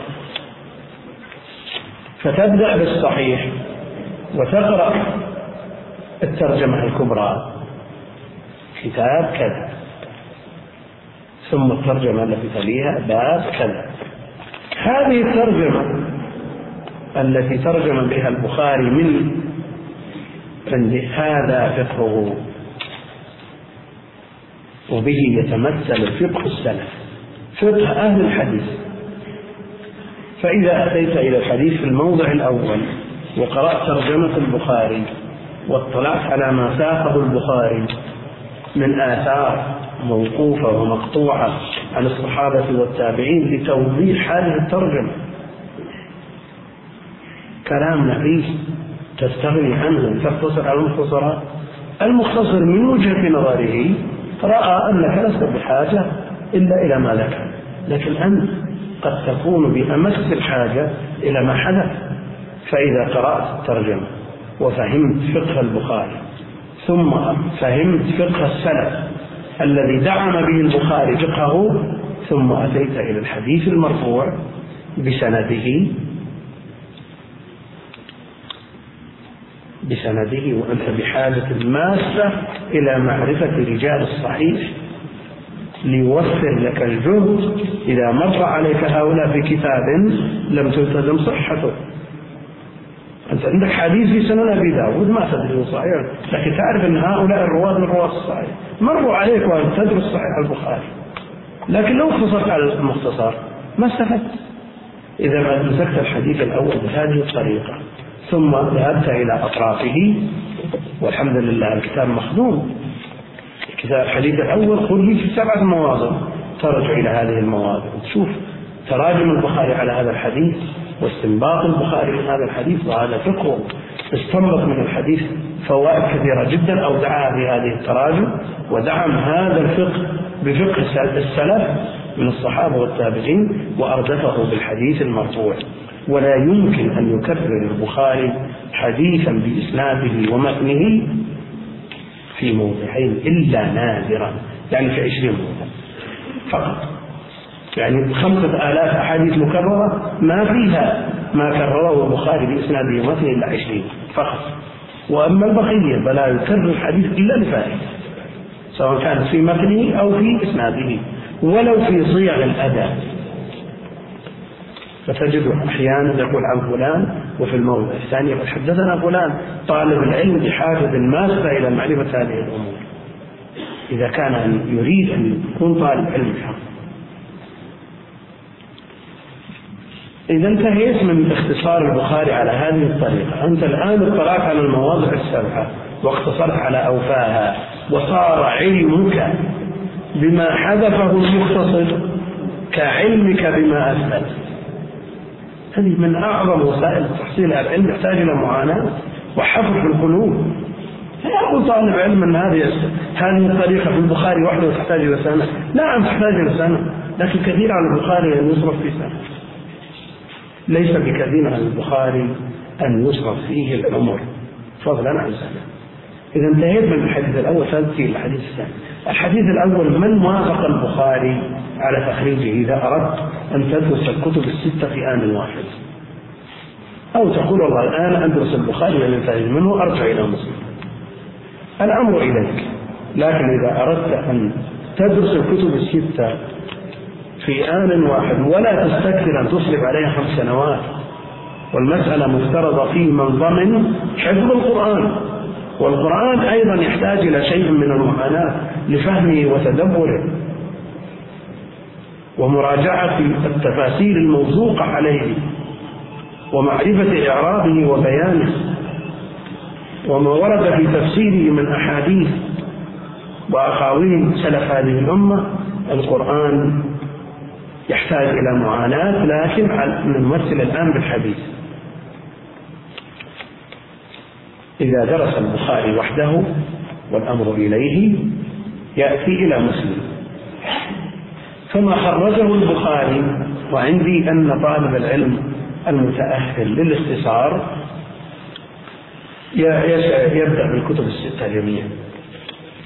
فتبدأ بالصحيح. وتقرأ الترجمة الكبرى. كتاب كذا. ثم الترجمة التي تليها باب كذا. هذه الترجمة التي ترجم بها البخاري من عند هذا فقهه وبه يتمثل فقه السلف. فقه أهل الحديث. فإذا أتيت إلى الحديث في الموضع الأول وقرأت ترجمة البخاري واطلعت على ما ساقه البخاري. من آثار موقوفة ومقطوعة عن الصحابة والتابعين لتوضيح هذه الترجمة. كلام نفيس تستغني عنه تقتصر على المختصرات المختصر من وجهة نظره رأى أنك لست بحاجة إلا إلى ما ذكر لكن أنت قد تكون بأمس الحاجة إلى ما حدث. فإذا قرأت الترجمة وفهمت فقه البخاري. ثم فهمت فقه السلف الذي دعم به البخاري فقهه ثم أتيت إلى الحديث المرفوع بسنده بسنده وأنت بحاجة ماسة إلى معرفة رجال الصحيح ليوفر لك الجهد إذا مر عليك هؤلاء في كتاب لم تلتزم صحته. أنت عندك حديث في سنن أبي داود ما تدري صحيح. لكن تعرف أن هؤلاء الرواة من رواة الصحيح. مروا عليك وأنت تدرس صحيح البخاري. لكن لو اختصرت على المختصر ما استفدت. إذا ما مسكت الحديث الأول بهذه الطريقة. ثم ذهبت إلى أطرافه. والحمد لله الكتاب مخدوم. الكتاب الحديث الأول خذ في سبعة مواضع. ترجع إلى هذه المواضع. تشوف تراجم البخاري على هذا الحديث. واستنباط البخاري من هذا الحديث وهذا فقه استنبط من الحديث فوائد كثيرة جدا أو دعا بهذه التراجم ودعم هذا الفقه بفقه السلف من الصحابة والتابعين وأردفه بالحديث المرفوع. ولا يمكن أن يكرر البخاري حديثا بإسناده ومتنه في موضعين إلا نادرا يعني في عشرين موضع فقط. يعني خمسة آلاف أحاديث مكررة ما فيها ما كرره البخاري بإسناده مثل إلا عشرين فقط. وأما البقية فلا يكرر الحديث إلا لفائدة سواء كانت في متنه أو في إسناده ولو في صيغ الأداء. فتجد أحيانا يقول عن فلان وفي الموضع الثاني يقول حدثنا فلان طالب العلم بحاجة ماسة إلى معرفة هذه الأمور. إذا كان يريد أن يكون طالب علم حق إذا انتهيت من اختصار البخاري على هذه الطريقة. أنت الآن اطلعت على المواضع السبعة واقتصرت على أوفاها وصار علمك بما حذفه المختصر كعلمك بما أثبت. هذه من أعظم وسائل تحصيل العلم يحتاج إلى معاناة وحفظ في القلوب. يقول طالب علم أن هذه هذه الطريقة في البخاري وحده تحتاج إلى سنة نعم تحتاج إلى سنة لكن كثير على البخاري أن يصرف في سنة ليس بكثير على البخاري أن يصرف فيه العمر فضلا عن سنة إذا انتهيت من الحديث الأول تأتي الحديث الثاني. الحديث الأول من وافق البخاري على تخريجه إذا أردت أن تدرس الكتب الستة في آن واحد؟ أو تقول والله الآن أدرس البخاري وأنتهي منه أرجع إلى مسلم. الأمر إليك. لكن إذا أردت أن تدرس الكتب الستة في آن واحد ولا تستكثر أن تصرف عليها خمس سنوات. والمسألة مفترضة في من ضمن حفظ القرآن. والقرآن أيضا يحتاج إلى شيء من المعاناة لفهمه وتدبره. ومراجعة التفاسير الموثوقة عليه ومعرفة إعرابه وبيانه. وما ورد في تفسيره من أحاديث وأقاويل سلف هذه الأمة القرآن يحتاج إلى معاناة لكن نمثل الآن بالحديث. إذا درس البخاري وحده والأمر إليه يأتي إلى مسلم. فما خرجه البخاري؟ وعندي أن طالب العلم المتأهل للاختصار يبدأ بالكتب الستة جميعا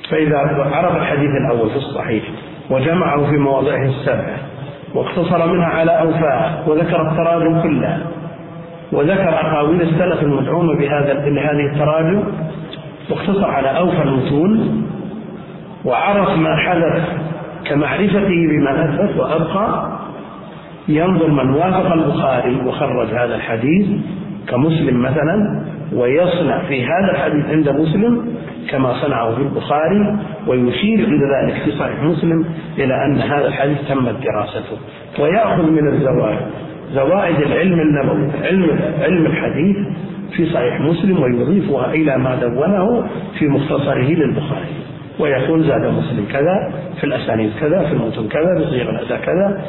فإذا عرف الحديث الأول في الصحيح وجمعه في مواضعه السبعة واقتصر منها على أوفاء وذكر التراجم كلها وذكر أقاويل السلف المدعومة بهذا لهذه التراجم. واقتصر على أوفى المتون. وعرف ما حدث كمعرفته بما أثبت وأبقى. ينظر من وافق البخاري وخرج هذا الحديث كمسلم مثلا ويصنع في هذا الحديث عند مسلم كما صنعه في البخاري ويشير عند ذلك في صحيح مسلم إلى أن هذا الحديث تمت دراسته. ويأخذ من الزوائد. زوائد العلم النبوي علم علم الحديث في صحيح مسلم ويضيفها إلى ما دونه في مختصره للبخاري. ويقول زاد مسلم كذا في الأسانيد كذا في المتن كذا بصيغ الأداء كذا.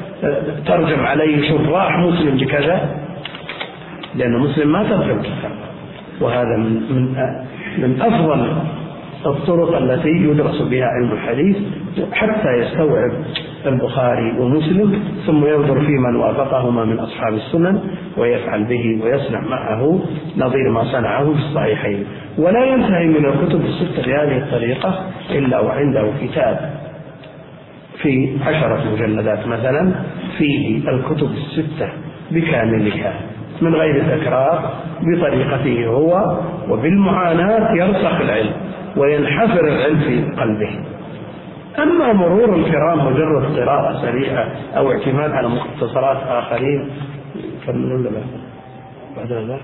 ترجم عليه شراح مسلم بكذا. لأن مسلم ما ترجم كتاب وهذا من من من أفضل الطرق التي يدرس بها علم الحديث حتى يستوعب البخاري ومسلم ثم ينظر في من وافقهما من أصحاب السنن ويفعل به ويصنع معه نظير ما صنعه في الصحيحين. ولا ينتهي من الكتب الستة بهذه الطريقة إلا وعنده كتاب في عشرة مجلدات مثلا فيه الكتب الستة بكاملها. من غير تكرار بطريقته هو وبالمعاناة يرسخ العلم وينحفر العلم في قلبه أما مرور الكرام مجرد قراءة سريعة أو اعتماد على مختصرات آخرين كمل ولا لا؟ بعد أن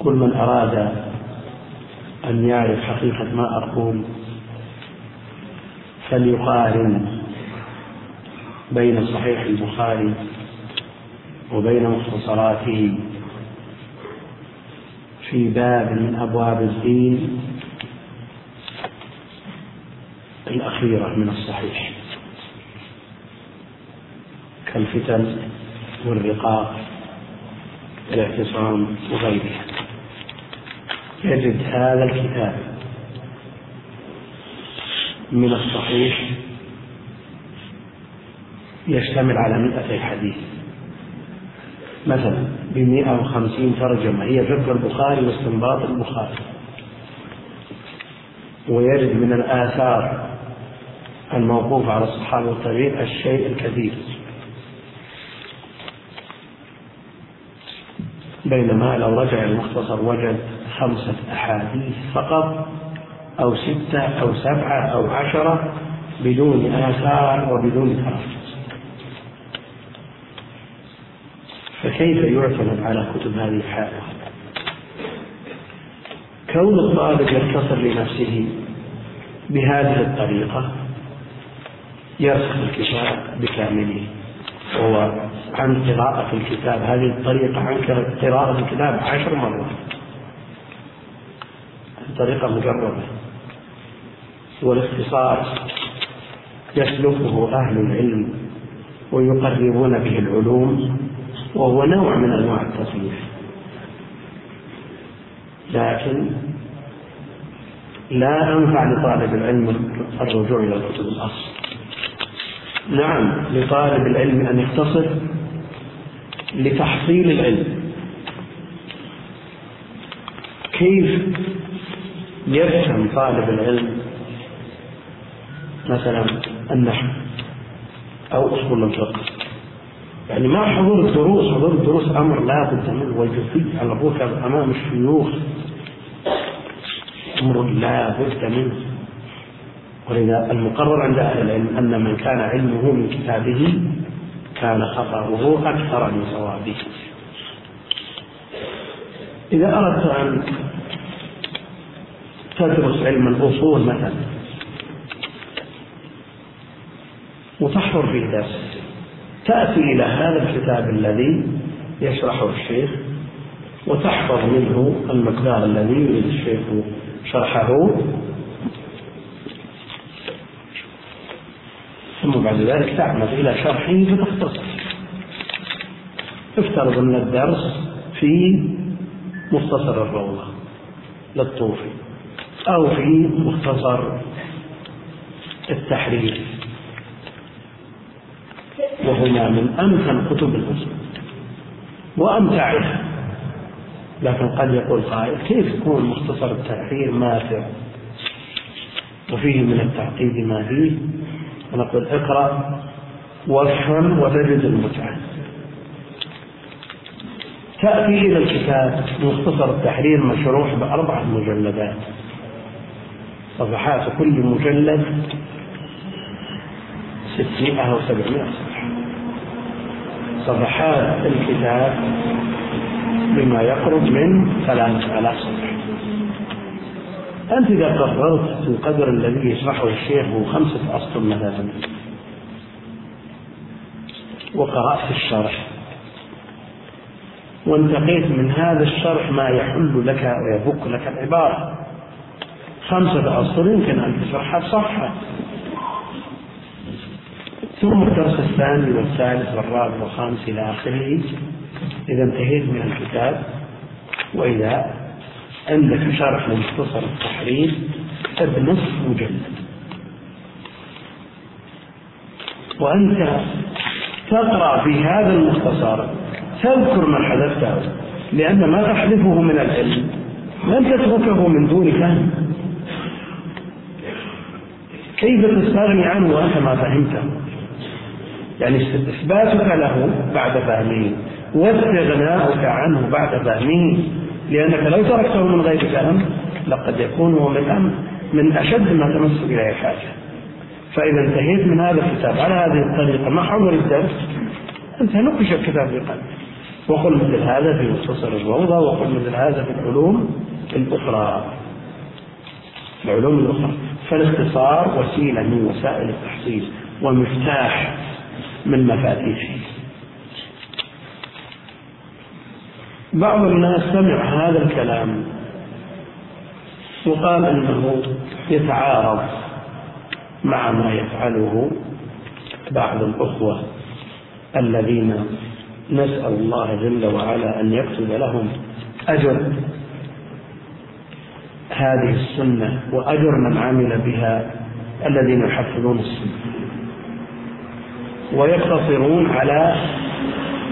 كل من أراد أن يعرف حقيقة ما أقول فليقارن بين صحيح البخاري وبين مختصراته في باب من أبواب الدين الأخيرة من الصحيح كالفتن والرقاق والاعتصام وغيرها. يجد هذا الكتاب من الصحيح يشتمل على مئتي حديث. مثلا بمئة وخمسين ترجمة هي فقه البخاري واستنباط البخاري. ويرد من الآثار الموقوفة على الصحابة والتابعين الشيء الكثير بينما لو رجع المختصر وجد خمسة أحاديث فقط أو ستة أو سبعة أو عشرة بدون آثار وبدون ترجمة فكيف يعتمد على كتب هذه الحالة كون الطالب يتصل لنفسه بهذه الطريقة يرسخ الكتاب بكامله. وهو عن قراءة الكتاب. هذه الطريقة عن قراءة الكتاب عشر مرات. طريقة مجربة. والاختصار يسلكه أهل العلم ويقربون به العلوم وهو نوع من أنواع التصنيف لكن لا أنفع لطالب العلم الرجوع إلى الكتب الأصل. نعم لطالب العلم أن يختصر لتحصيل العلم. كيف يفهم طالب العلم مثلا النحو أو أصول الفقه. يعني ما حضور الدروس حضور الدروس أمر لا بد منه والجثي على الركب أمام الشيوخ أمر لا بد منه. ولذا المقرر عند أهل العلم أن من كان علمه من كتابه كان خطأه أكثر من صوابه. إذا أردت أن تدرس علم الأصول مثلا. وتحضر فيه درس تأتي إلى هذا الكتاب الذي يشرحه الشيخ وتحفظ منه المقدار الذي يريد الشيخ شرحه. ثم بعد ذلك تعمد إلى شرحه فتختصر افترض أن الدرس في مختصر الروضة. للطوفي. أو في مختصر التحرير. وهما من أمثل كتب الأصول وأمتعها لكن قد يقول قائل كيف يكون مختصر التحرير ماتع وفيه من التعقيد ما فيه؟ فنقول اقرأ وافهم وتجد المتعة. تأتي إلى الكتاب مختصر التحرير مشروح بأربعة مجلدات. صفحات كل مجلد ستمائة أو سبعمائة صفحة. صفحات الكتاب بما يقرب من ثلاثة آلاف صفحة. أنت إذا قررت القدر الذي يشرحه الشيخ هو خمسة أسطر مثلا. وقرأت الشرح. وانتقيت من هذا الشرح ما يحل لك ويفك لك العبارة. خمسة أسطر يمكن أن تشرحها صفحة. ثم الدرس الثاني والثالث والرابع والخامس إلى آخره. إذا انتهيت من الكتاب. وإذا عندك شرح لمختصر التحرير نصف مجلد. وأنت تقرأ في هذا المختصر. تذكر ما حدثته لأن ما تحذفه من العلم لن تتركه من دون فهم. كيف تستغني عنه وأنت ما فهمته؟ يعني إثباتك له بعد فهمه واستغناؤك عنه بعد فهمه لأنك لو تركته من غير فهم لقد يكون هو من من أشد ما تمس إليه حاجة. فإذا انتهيت من هذا الكتاب على هذه الطريقة مع حضور الدرس أنت نقش الكتاب بقلبك وقل مثل هذا في مختصر الروضة وقل مثل هذا في العلوم الأخرى. العلوم الأخرى. فالاختصار وسيلة من وسائل التحصيل ومفتاح من مفاتيحه. بعض الناس سمع هذا الكلام وقال إنه يتعارض مع ما يفعله بعض الأخوة الذين نسأل الله جل وعلا أن يكتب لهم أجر. هذه السنة واجر من عمل بها الذين يحفظون السنة. ويقتصرون على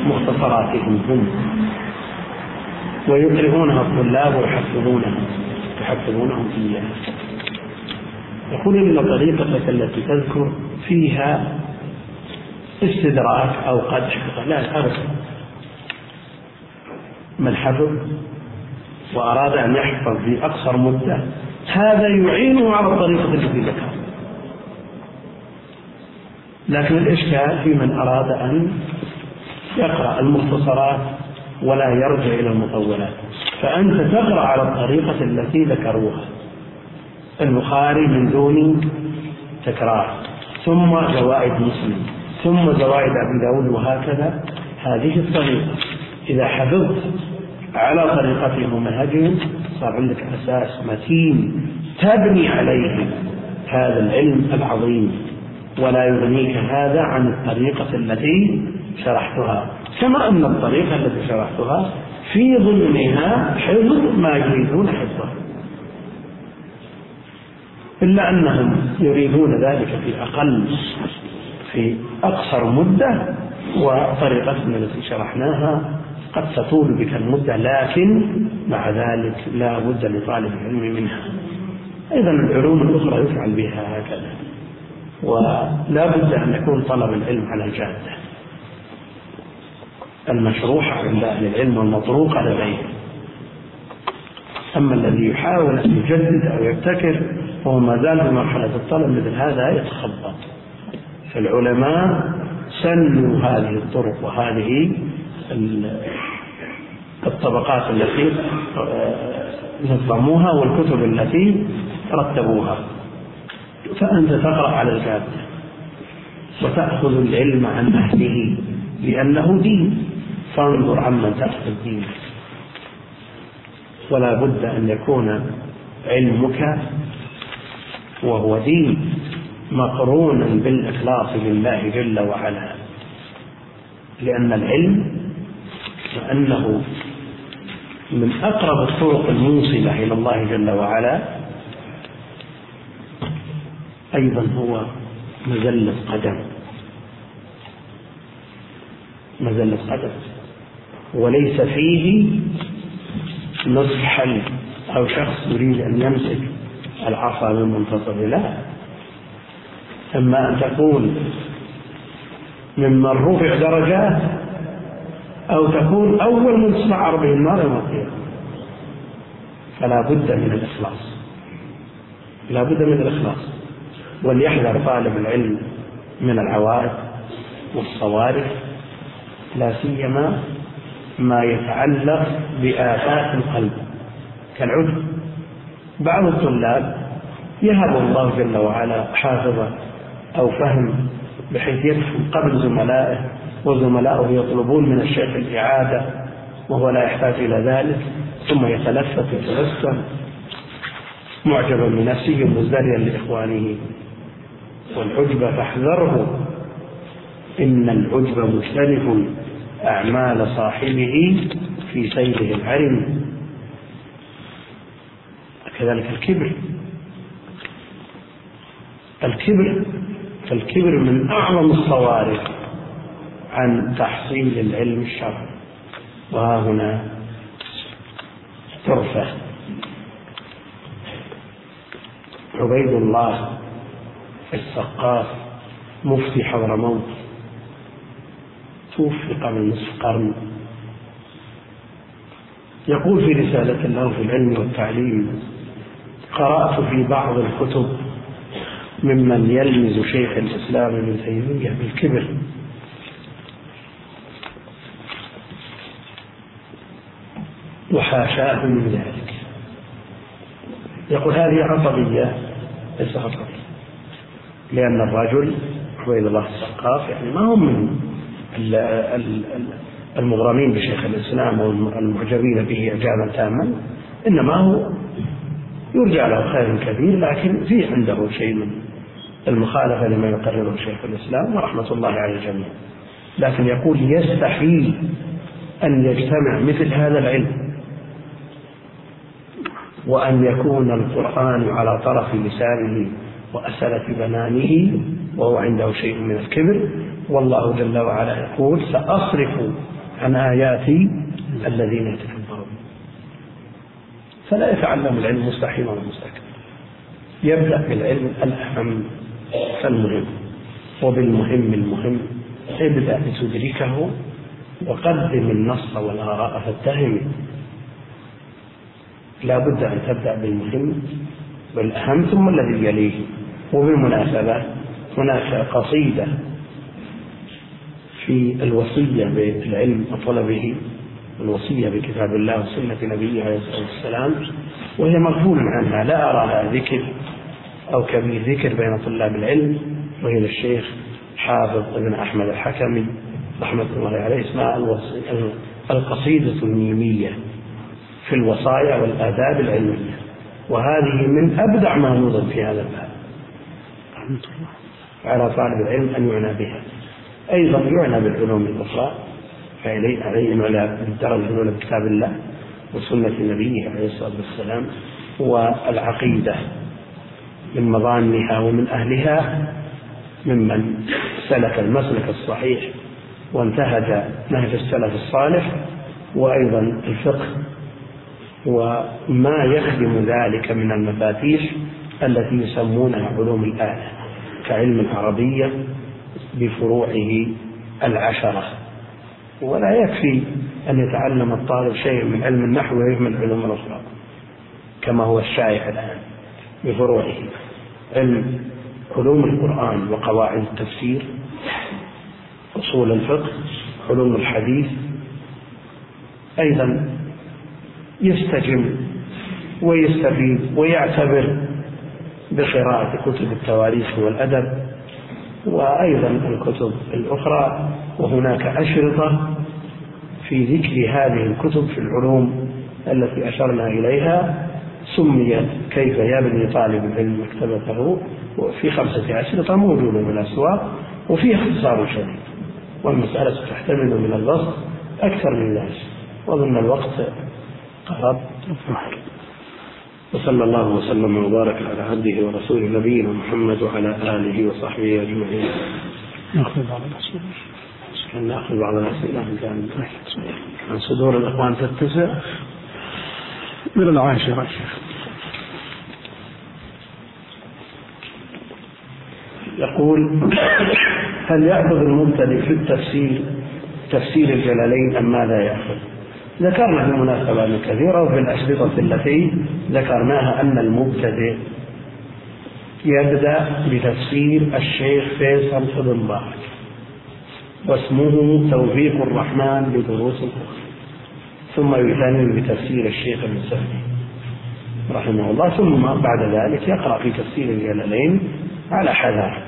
مختصراتهم هم. ويقرئونها الطلاب ويحفظونها يحفظونهم إياها. يقول إن طريقتك التي تذكر فيها استدراك أو قدح لا أبدا. من حفظ وأراد أن يحفظ في أقصر مدة. هذا يعينه على الطريقة التي ذكر. لكن الإشكال في من أراد أن يقرأ المختصرات ولا يرجع إلى المطولات. فأنت تقرأ على الطريقة التي ذكروها. البخاري من دون تكرار. ثم زوائد مسلم. ثم زوائد أبي داود وهكذا. هذه الطريقة. إذا حفظت على طريقتهم ومنهجهم صار عندك أساس متين تبني عليه هذا العلم العظيم. ولا يغنيك هذا عن الطريقة التي شرحتها. كما أن الطريقة التي شرحتها في ضمنها حفظ ما يريدون حفظه. إلا أنهم يريدون ذلك في أقل في أقصر مدة. وطريقتنا التي شرحناها قد تطول بك المدة لكن مع ذلك لا بد لطالب العلم منها. أيضا العلوم الأخرى يفعل بها هكذا ولا بد أن يكون طلب العلم على الجادة المشروحة عند أهل العلم والمطروقة لديهم أما الذي يحاول أن يجدد أو يبتكر وهو ما زال في مرحلة الطلب مثل هذا يتخبط. فالعلماء سنوا هذه الطرق وهذه الطبقات التي نظموها والكتب التي رتبوها. فأنت تقرأ على الجادة وتأخذ العلم عن أهله لأنه دين. فانظر عمن تأخذ دينك ولا بد أن يكون علمك وهو دين مقرونا بالإخلاص لله جل وعلا. لأن العلم وأنه من أقرب الطرق الموصلة إلى الله جل وعلا أيضا هو مزلة قدم مزلة قدم وليس فيه نصف حل أو شخص يريد أن يمسك العصا من منتصف لا. أما أن تقول ممن رفع درجات أو تكون أول من تسمع به النار يوم القيامة. فلا بد من الإخلاص. لا بد من الإخلاص. وليحذر طالب العلم من العوارض والصوارف لا سيما ما يتعلق بآفات القلب. كالعجب بعض الطلاب يهب الله جل وعلا حافظا أو فهم بحيث يفهم قبل زملائه وزملائه يطلبون من الشيخ الإعادة وهو لا يحتاج إلى ذلك ثم يتلفت ويتبسم معجبا بنفسه مزدريا لإخوانه. والعجب فاحذره. إن العجب مجتنف أعمال صاحبه في سيره العرم. كذلك الكبر. الكبر فالكبر من أعظم الصوارف. عن تحصيل العلم الشرعي. وها هنا ترفع. عبيد الله السقاف مفتي حضرموت توفي قبل نصف قرن. يقول في رسالة له في العلم والتعليم قرأت في بعض الكتب ممن يلمز شيخ الإسلام ابن تيمية بالكبر. وحاشاة من ذلك. يقول هذه عصبية ليس عصبية لأن الرجل عبيد الله السقاف يعني ما هم من المغرمين بشيخ الإسلام والمعجبين به إعجابا تاما إنما هو يرجع له خير كثير لكن في عنده شيء من المخالفة لما يقرره شيخ الإسلام ورحمة الله على الجميع لكن يقول يستحيل أن يجتمع مثل هذا العلم. وأن يكون القرآن على طرف لسانه وأسلة بنانه وهو عنده شيء من الكبر. والله جل وعلا يقول سأصرف عن آياتي الذين يتكبرون. فلا يتعلم العلم مستحيل ولا مستكبر يبدأ بالعلم الأهم فالمهم وبالمهم المهم ابدأ لتدركه وقدم النص والآراء فاتهم. لا بد أن تبدأ بالمهم والأهم ثم الذي يليه. وبالمناسبة هناك قصيدة في الوصية بالعلم وطلبه الوصية بكتاب الله وسنة نبيه عليه الصلاة والسلام وهي مغفول عنها. لا أرى لها ذكر أو كبير ذكر بين طلاب العلم وهي للشيخ حافظ ابن أحمد الحكمي رحمة الله عليه اسمها القصيدة الميمية في الوصايا والآداب العلمية. وهذه من أبدع ما يوجد في هذا الباب. على طالب العلم أن يعنى بها. أيضا يعنى بالعلوم الأخرى. فعليه أن يعنى بالدرجة الأولى بكتاب الله وسنة نبيه عليه الصلاة والسلام والعقيدة. من مظانها ومن أهلها ممن سلك المسلك الصحيح وانتهج نهج السلف الصالح وأيضا الفقه وما يخدم ذلك من المفاتيح التي يسمونها علوم الآلة كعلم العربية بفروعه العشرة. ولا يكفي أن يتعلم الطالب شيء من علم النحو ويهمل العلوم الأخرى كما هو الشائع الآن بفروعه. علم علوم القرآن وقواعد التفسير أصول الفقه علوم الحديث أيضا يستجم ويستفيد ويعتبر بقراءة كتب التواريخ والأدب وأيضا الكتب الأخرى وهناك أشرطة في ذكر هذه الكتب في العلوم التي أشرنا إليها. سميت كيف يبني طالب العلم مكتبته وفي خمسة أشرطة موجودة في الأسواق وفيها اختصار شديد والمسألة تحتمل من البسط أكثر من ذلك وأظن الوقت قرب وصلى الله وسلم وبارك على عبده ورسوله نبينا محمد وعلى آله وصحبه أجمعين. نأخذ بعض الأسئلة. نأخذ بعض الأسئلة كان عن صدور الإخوان تتسع. من العاشرة؟ يا شيخ يقول هل يأخذ المبتدئ في التفسير تفسير الجلالين أم ماذا يأخذ ذكرنا في مناسبات كثيرة وفي الأشرطة التي ذكرناها أن المبتدئ يبدأ بتفسير الشيخ فيصل بن بارك واسمه توفيق الرحمن لدروس القرآن ثم يثني بتفسير الشيخ المسلمي رحمه الله ثم بعد ذلك يقرأ في تفسير الجلالين على حذر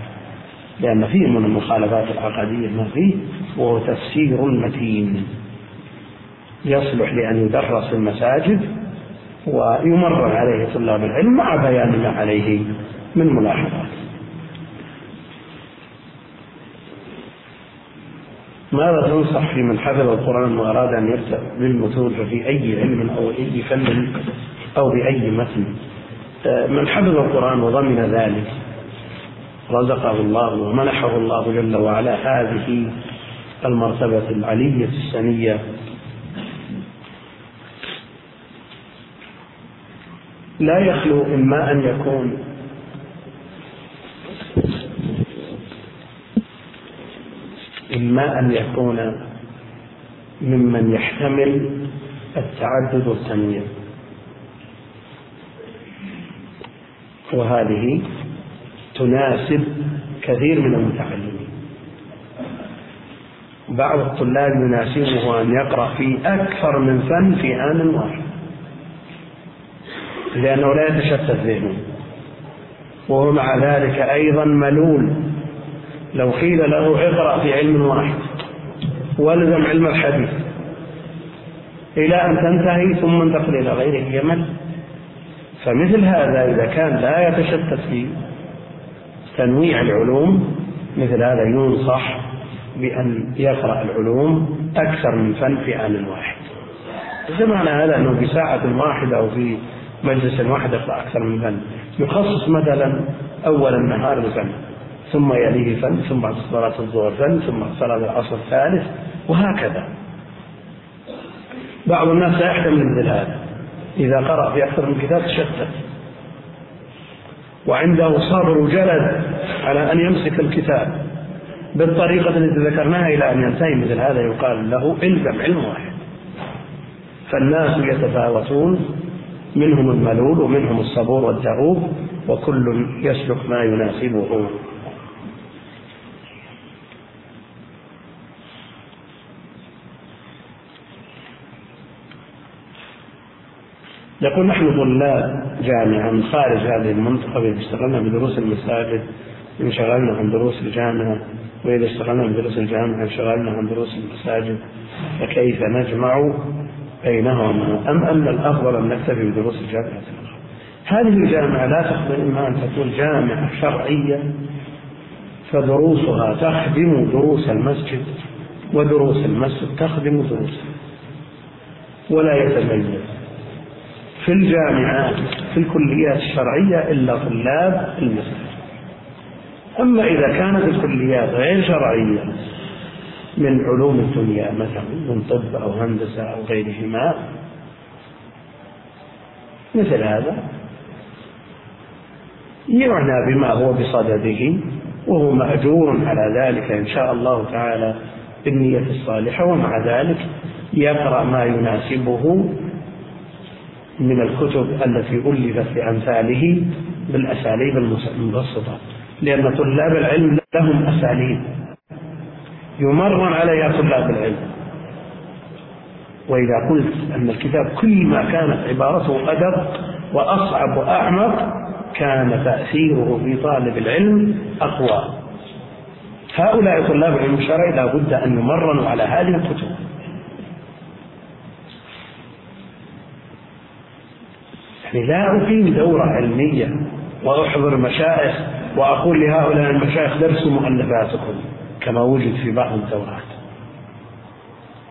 لأن فيه من المخالفات العقدية ما فيه وهو تفسير المتين. يصلح لأن يدرس في المساجد ويمرر عليه طلاب العلم مع بيان ما عليه من ملاحظات. ماذا تنصح في من حفظ القرآن وأراد أن يبدأ بالمتون ففي أي علم أو أي فن أو بأي متن؟ من حفظ القرآن وضمن ذلك رزقه الله ومنحه الله جل وعلا هذه المرتبة العلية السنية لا يخلو إما أن يكون. إما أن يكون ممن يحتمل التعدد والتنويع وهذه تناسب كثير من المتعلمين. بعض الطلاب يناسبه أن يقرأ في أكثر من فن في آن واحد. لأنه لا يتشتت ذهنه. وهو مع ذلك أيضا ملول. لو قيل له اقرأ في علم واحد والزم علم الحديث. إلى أن تنتهي ثم انتقل إلى غيره يمل فمثل هذا إذا كان لا يتشتت في تنويع العلوم مثل هذا ينصح بأن يقرأ العلوم أكثر من فن في آن واحد. ليس معنى هذا أنه في ساعة واحدة أو في مجلس واحد يقرأ أكثر من فن. يخصص مثلا أول النهار بفن ثم يليه فن ثم بعد صلاة الظهر فن ثم صلاة العصر الثالث وهكذا. بعض الناس لا يحتمل مثل هذا. إذا قرأ في أكثر من كتاب تشتت. وعنده صبر وجلد على أن يمسك الكتاب. بالطريقة التي ذكرناها إلى أن ينتهي مثل هذا يقال له الزم علم واحد. فالناس يتفاوتون منهم الملول ومنهم الصبور والدؤوب وكل يسلك ما يناسبه. يقول نحن طلاب جامعة من خارج هذه المنطقة إذا اشتغلنا بدروس المساجد انشغلنا عن دروس الجامعة وإذا اشتغلنا بدروس الجامعة انشغلنا عن دروس المساجد فكيف نجمع بينهما أم أن الأفضل أن نكتفي بدروس الجامعة؟ هذه الجامعة لا تقبل إما أن تكون جامعة شرعية فدروسها تخدم دروس المسجد ودروس المسجد تخدم دروس ولا يتميز في الجامعات في الكليات الشرعية إلا طلاب المسجد. أما إذا كانت الكليات غير شرعية من علوم الدنيا مثلا من طب أو هندسة أو غيرهما. مثل هذا. يعنى بما هو بصدده وهو مأجور على ذلك. إن شاء الله تعالى بالنية الصالحة. ومع ذلك يقرأ ما يناسبه من الكتب التي ألفت لأمثاله بالأساليب المبسطة. لأن طلاب العلم لهم أساليب. يمرن عليها طلاب العلم. وإذا قلت أن الكتاب كل ما كانت عبارته أدق وأصعب وأعمق كان تأثيره في طالب العلم أقوى. هؤلاء طلاب العلم الشرعي لا بد أن يمرنوا على هذه الكتب. يعني لا أقيم دورة علمية وأحضر مشايخ وأقول لهؤلاء المشايخ درسوا مؤلفاتكم. كما وجد في بعض الدورات.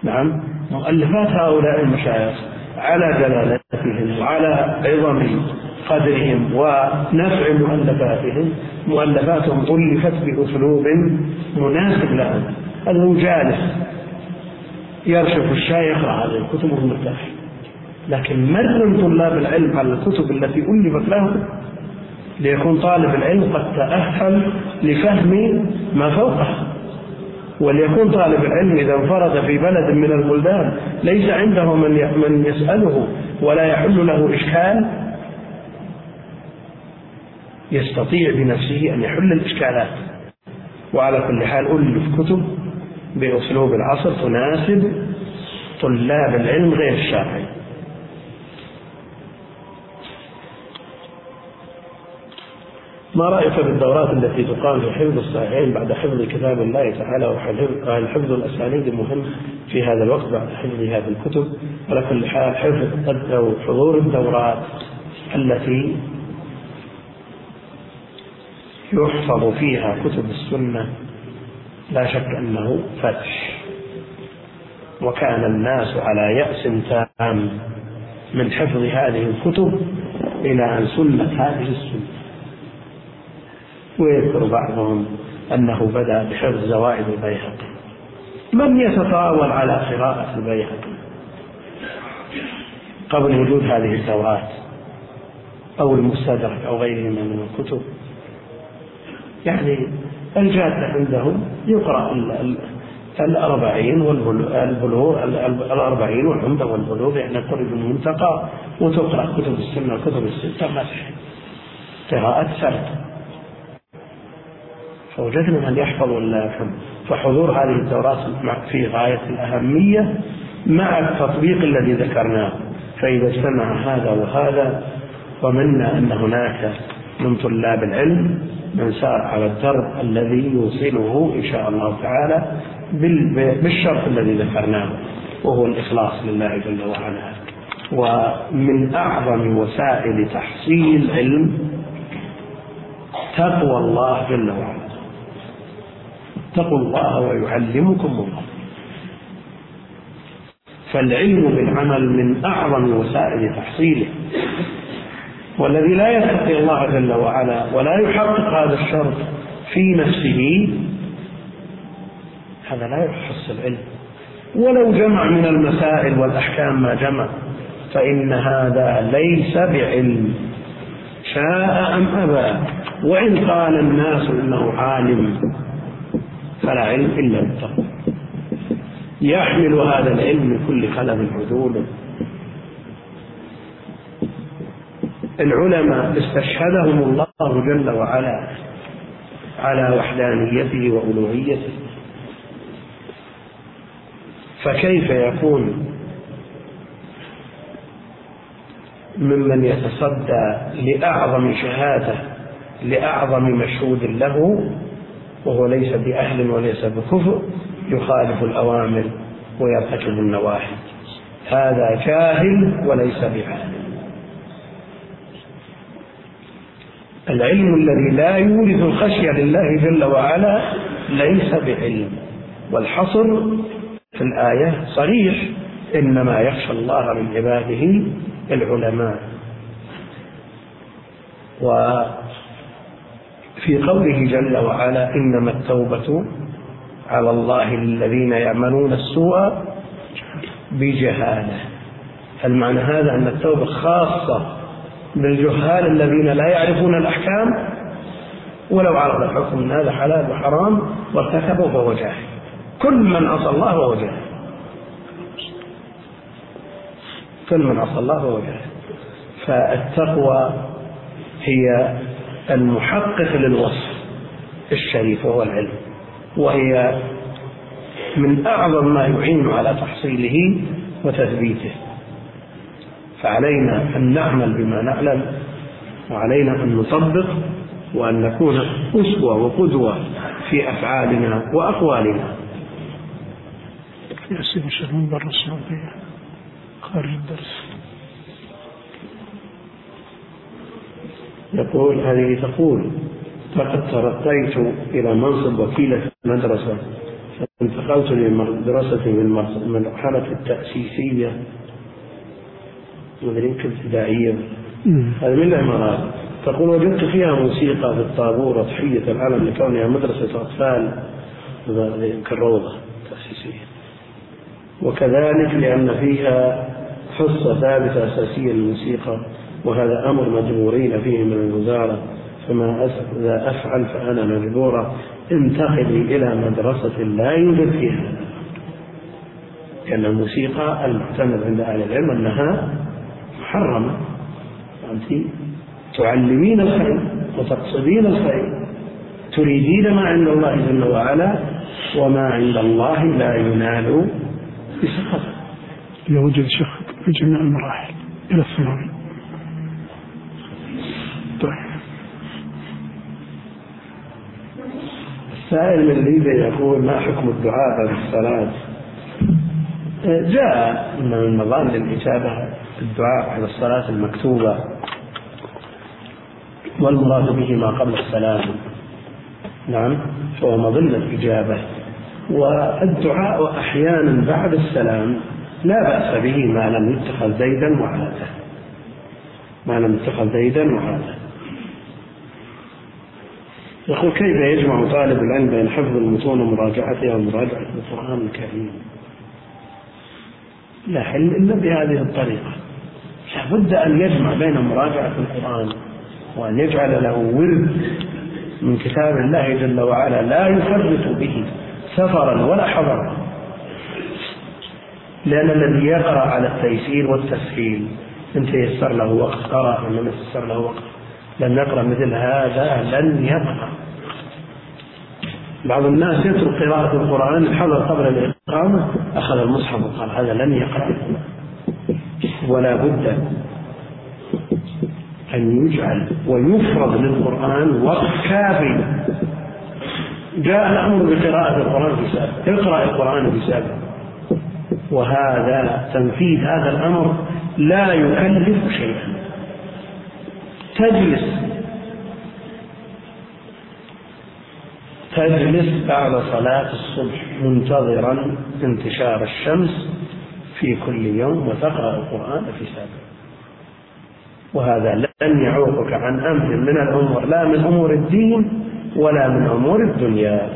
نعم. مؤلفات هؤلاء المشايخ على جلالتهم وعلى عظم قدرهم ونفع مؤلفاتهم مؤلفاتهم ألفت بأسلوب مناسب لهم. هو جالس يرشف الشاي يقرأ هذه الكتب وهو مرتاح لكن مرن طلاب العلم على الكتب التي ألفت لهم؟ ليكون طالب العلم قد تأهل لفهم ما فوقه وليكون طالب العلم إذا انفرد في بلد من البلدان ليس عنده من من يسأله ولا يحل له إشكال يستطيع بنفسه أن يحل الإشكالات. وعلى كل حال ألف كتب بأسلوب العصر تناسب طلاب العلم غير الشرعي ما رأيك بالدورات التي تقام في حفظ الصحيحين بعد حفظ كتاب الله تعالى وهل حفظ الأسانيد مهم في هذا الوقت بعد حفظ هذه الكتب. على كل حال حفظ أو حضور الدورات التي يحفظ فيها كتب السنة لا شك أنه فتح وكان الناس على يأس تام من حفظ هذه الكتب إلى أن سلت هذه السنة. ويذكر بعضهم أنه بدأ بحفظ زوائد البيهقي. من يتطاول على قراءة البيهقي؟ قبل وجود هذه الدورات أو المستدرك أو غيره من الكتب. يعني الجادة عندهم يقرأ الأربعين والبلوغ الأربعين والعمدة والبلوغ يعني قرب المنتقى وتقرأ كتب السنة وكتب الستة مسح قراءة سرد فوجدنا من يحفظ ولا يفهم فحضور هذه الدورات في غاية الأهمية مع التطبيق الذي ذكرناه. فإذا اجتمع هذا وهذا ضمنا أن هناك من طلاب العلم من سار على الدرب الذي يوصله إن شاء الله تعالى بالشرط الذي ذكرناه وهو الإخلاص لله جل وعلا. ومن أعظم وسائل تحصيل العلم تقوى الله جل وعلا. اتقوا الله ويعلمكم الله. فالعلم بالعمل من أعظم وسائل تحصيله. والذي لا يتقي الله جل وعلا ولا يحقق هذا الشرط في نفسه هذا لا يحصل علم ولو جمع من المسائل والأحكام ما جمع فإن هذا ليس بعلم. شاء أم أبى وإن قال الناس إنه عالم. فلا علم إلا بالتقوى. يحمل هذا العلم من كل خلل عدول العلماء استشهدهم الله جل وعلا على وحدانيته وألوهيته. فكيف يكون ممن يتصدى لأعظم شهادة لأعظم مشهود له وهو ليس بأهل وليس بكفر يخالف الأوامر ويرتكب النواحي. هذا جاهل وليس بعالم العلم الذي لا يورث الخشية لله جل وعلا ليس بعلم والحصر في الآية صريح إنما يخشى الله من عباده العلماء. في قوله جل وعلا إنما التوبة على الله للذين يعملون السوء بجهالة. هل معنى هذا أن التوبة خاصة بالجهال الذين لا يعرفون الأحكام ولو عرف الحكم أن هذا حلال وحرام وارتكبه فهو جاهل كل من عصى الله فهو جاهل كل من عصى الله فهو جاهل فالتقوى هي المحقق للوصف الشريف وهو العلم وهي من أعظم ما يعين على تحصيله وتثبيته. فعلينا أن نعمل بما نعلم وعلينا أن نطبق وأن نكون أسوة وقدوة في أفعالنا وأقوالنا. يا سيدي من برا السعودية خارج الدرس. يقول هذه تقول لقد ترقيت إلى منصب وكيلة مدرسة فانتقلت لمدرسة من المرحلة التأسيسية. مدري يمكن ابتدائية. هذه من الإمارات. تقول وجدت فيها موسيقى في الطابور وتحية العلم لكونها مدرسة أطفال كالروضة تأسيسية. وكذلك لأن فيها حصة ثابتة أساسية للموسيقى. وهذا أمر مجبورين فيه من الوزارة. فما إذا أفعل فأنا مجبورة. انتقلي إلى مدرسة لا يوجد فيها. لأن الموسيقى المعتمد عند أهل العلم أنها محرمة. أنت تعلمين الخير وتقصدين الخير. تريدين ما عند الله جل وعلا وما عند الله لا ينال بسخطه. يوجد شيخ في جميع المراحل إلى الثانوي طيب السائل من ليبيا يقول ما حكم الدعاء بعد الصلاة؟ جاء من مظان الإجابة الدعاء بعد الصلاة المكتوبة والمراد به ما قبل السلام. نعم فهو مظنة الإجابة. والدعاء أحيانا بعد السلام لا بأس به ما لم يتخذ زيدا وعادة. ما لم يتخذ زيدا وعادة. يقول كيف يجمع طالب العلم بين حفظ المتون ومراجعتها ومراجعة القرآن الكريم؟ لا حل إلا بهذه الطريقة. لابد أن يجمع بين مراجعة القرآن وأن يجعل له ورد من كتاب الله جل وعلا لا يفرط به سفرا ولا حضرا. لأن الذي يقرأ على التيسير والتسهيل إن تيسر له وقت قرأ وإن لم يتيسر له وقت لم يقرأ مثل هذا لن يقرأ بعض الناس يترك قراءة القرآن الحضر قبل الإقامة أخذ المصحف وقال هذا لن يقرأ ولا بد أن يجعل ويفرض للقرآن وقت كافي. جاء الأمر بقراءة القرآن في سابق اقرأ القرآن في سابق وهذا تنفيذ هذا الأمر لا يكلف شيئا. تجلس. تجلس بعد صلاة الصبح منتظرا انتشار الشمس في كل يوم وتقرأ القرآن في سابق. وهذا لن يعوقك عن أمر من الأمور لا من أمور الدين ولا من أمور الدنيا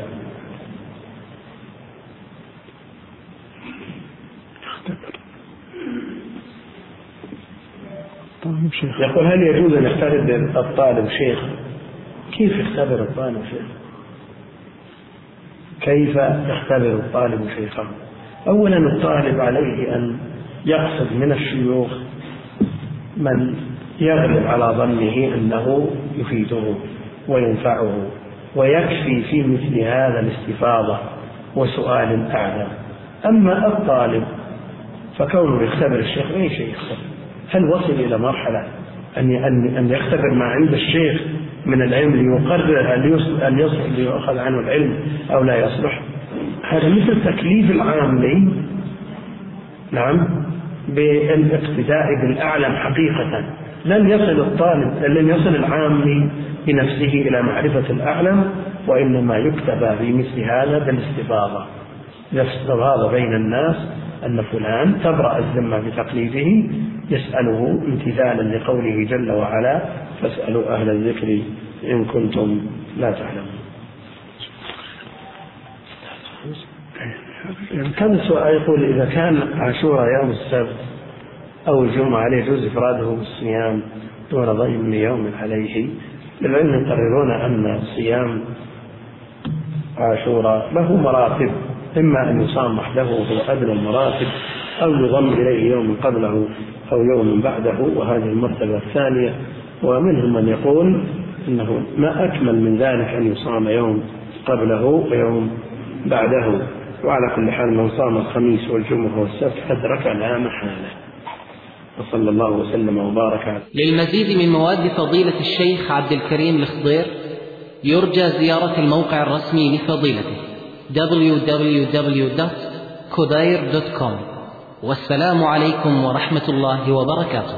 طيب شيخ. يقول هل يجوز أن يختبر الطالب شيخ؟ كيف يختبر الطالب شيخ؟ كيف يختبر الطالب شيخه؟ أولا الطالب عليه أن يقصد من الشيوخ من يغلب على ظنه أنه يفيده وينفعه ويكفي في مثل هذا الاستفاضة وسؤال أعلى. أما الطالب فكونه يختبر الشيخ أي شيء يختبر هل وصل إلى مرحلة أن أن أن يختبر ما عند الشيخ من العلم ليقرر هل هل يصلح ليؤخذ عنه العلم أو لا يصلح؟ هذا مثل تكليف العامي نعم. بالاقتداء بالأعلم حقيقة. لن يصل الطالب لن يصل العامي بنفسه إلى معرفة الأعلم وإنما يكتفى في مثل هذا بالاستفاضة. الاستفاضة بين الناس أن فلان تبرأ الذمة بتقليده يسأله امتثالا لقوله جل وعلا فاسألوا أهل الذكر إن كنتم لا تعلمون. كم سؤال يقول إذا كان عاشوراء يوم السبت أو الجمعة عليه يجوز إفراده بالصيام دون ضيم يوم عليه للعلم يقررون أن صيام عاشوراء له مراتب إما أن يصام وحده في أدنى المراتب أو يضم إليه يوم قبله أو يوم بعده وهذه المرتبة الثانية. ومنهم من يقول أنه ما أكمل من ذلك أن يصام يوم قبله ويوم بعده. وعلى كل حال من صام الخميس والجمعة والسبت أدرك لا محالة. وصلى الله وسلم وبارك على للمزيد من مواد فضيلة الشيخ عبد الكريم الخضير يرجى زيارة الموقع الرسمي لفضيلته. www.kudair.com والسلام عليكم ورحمة الله وبركاته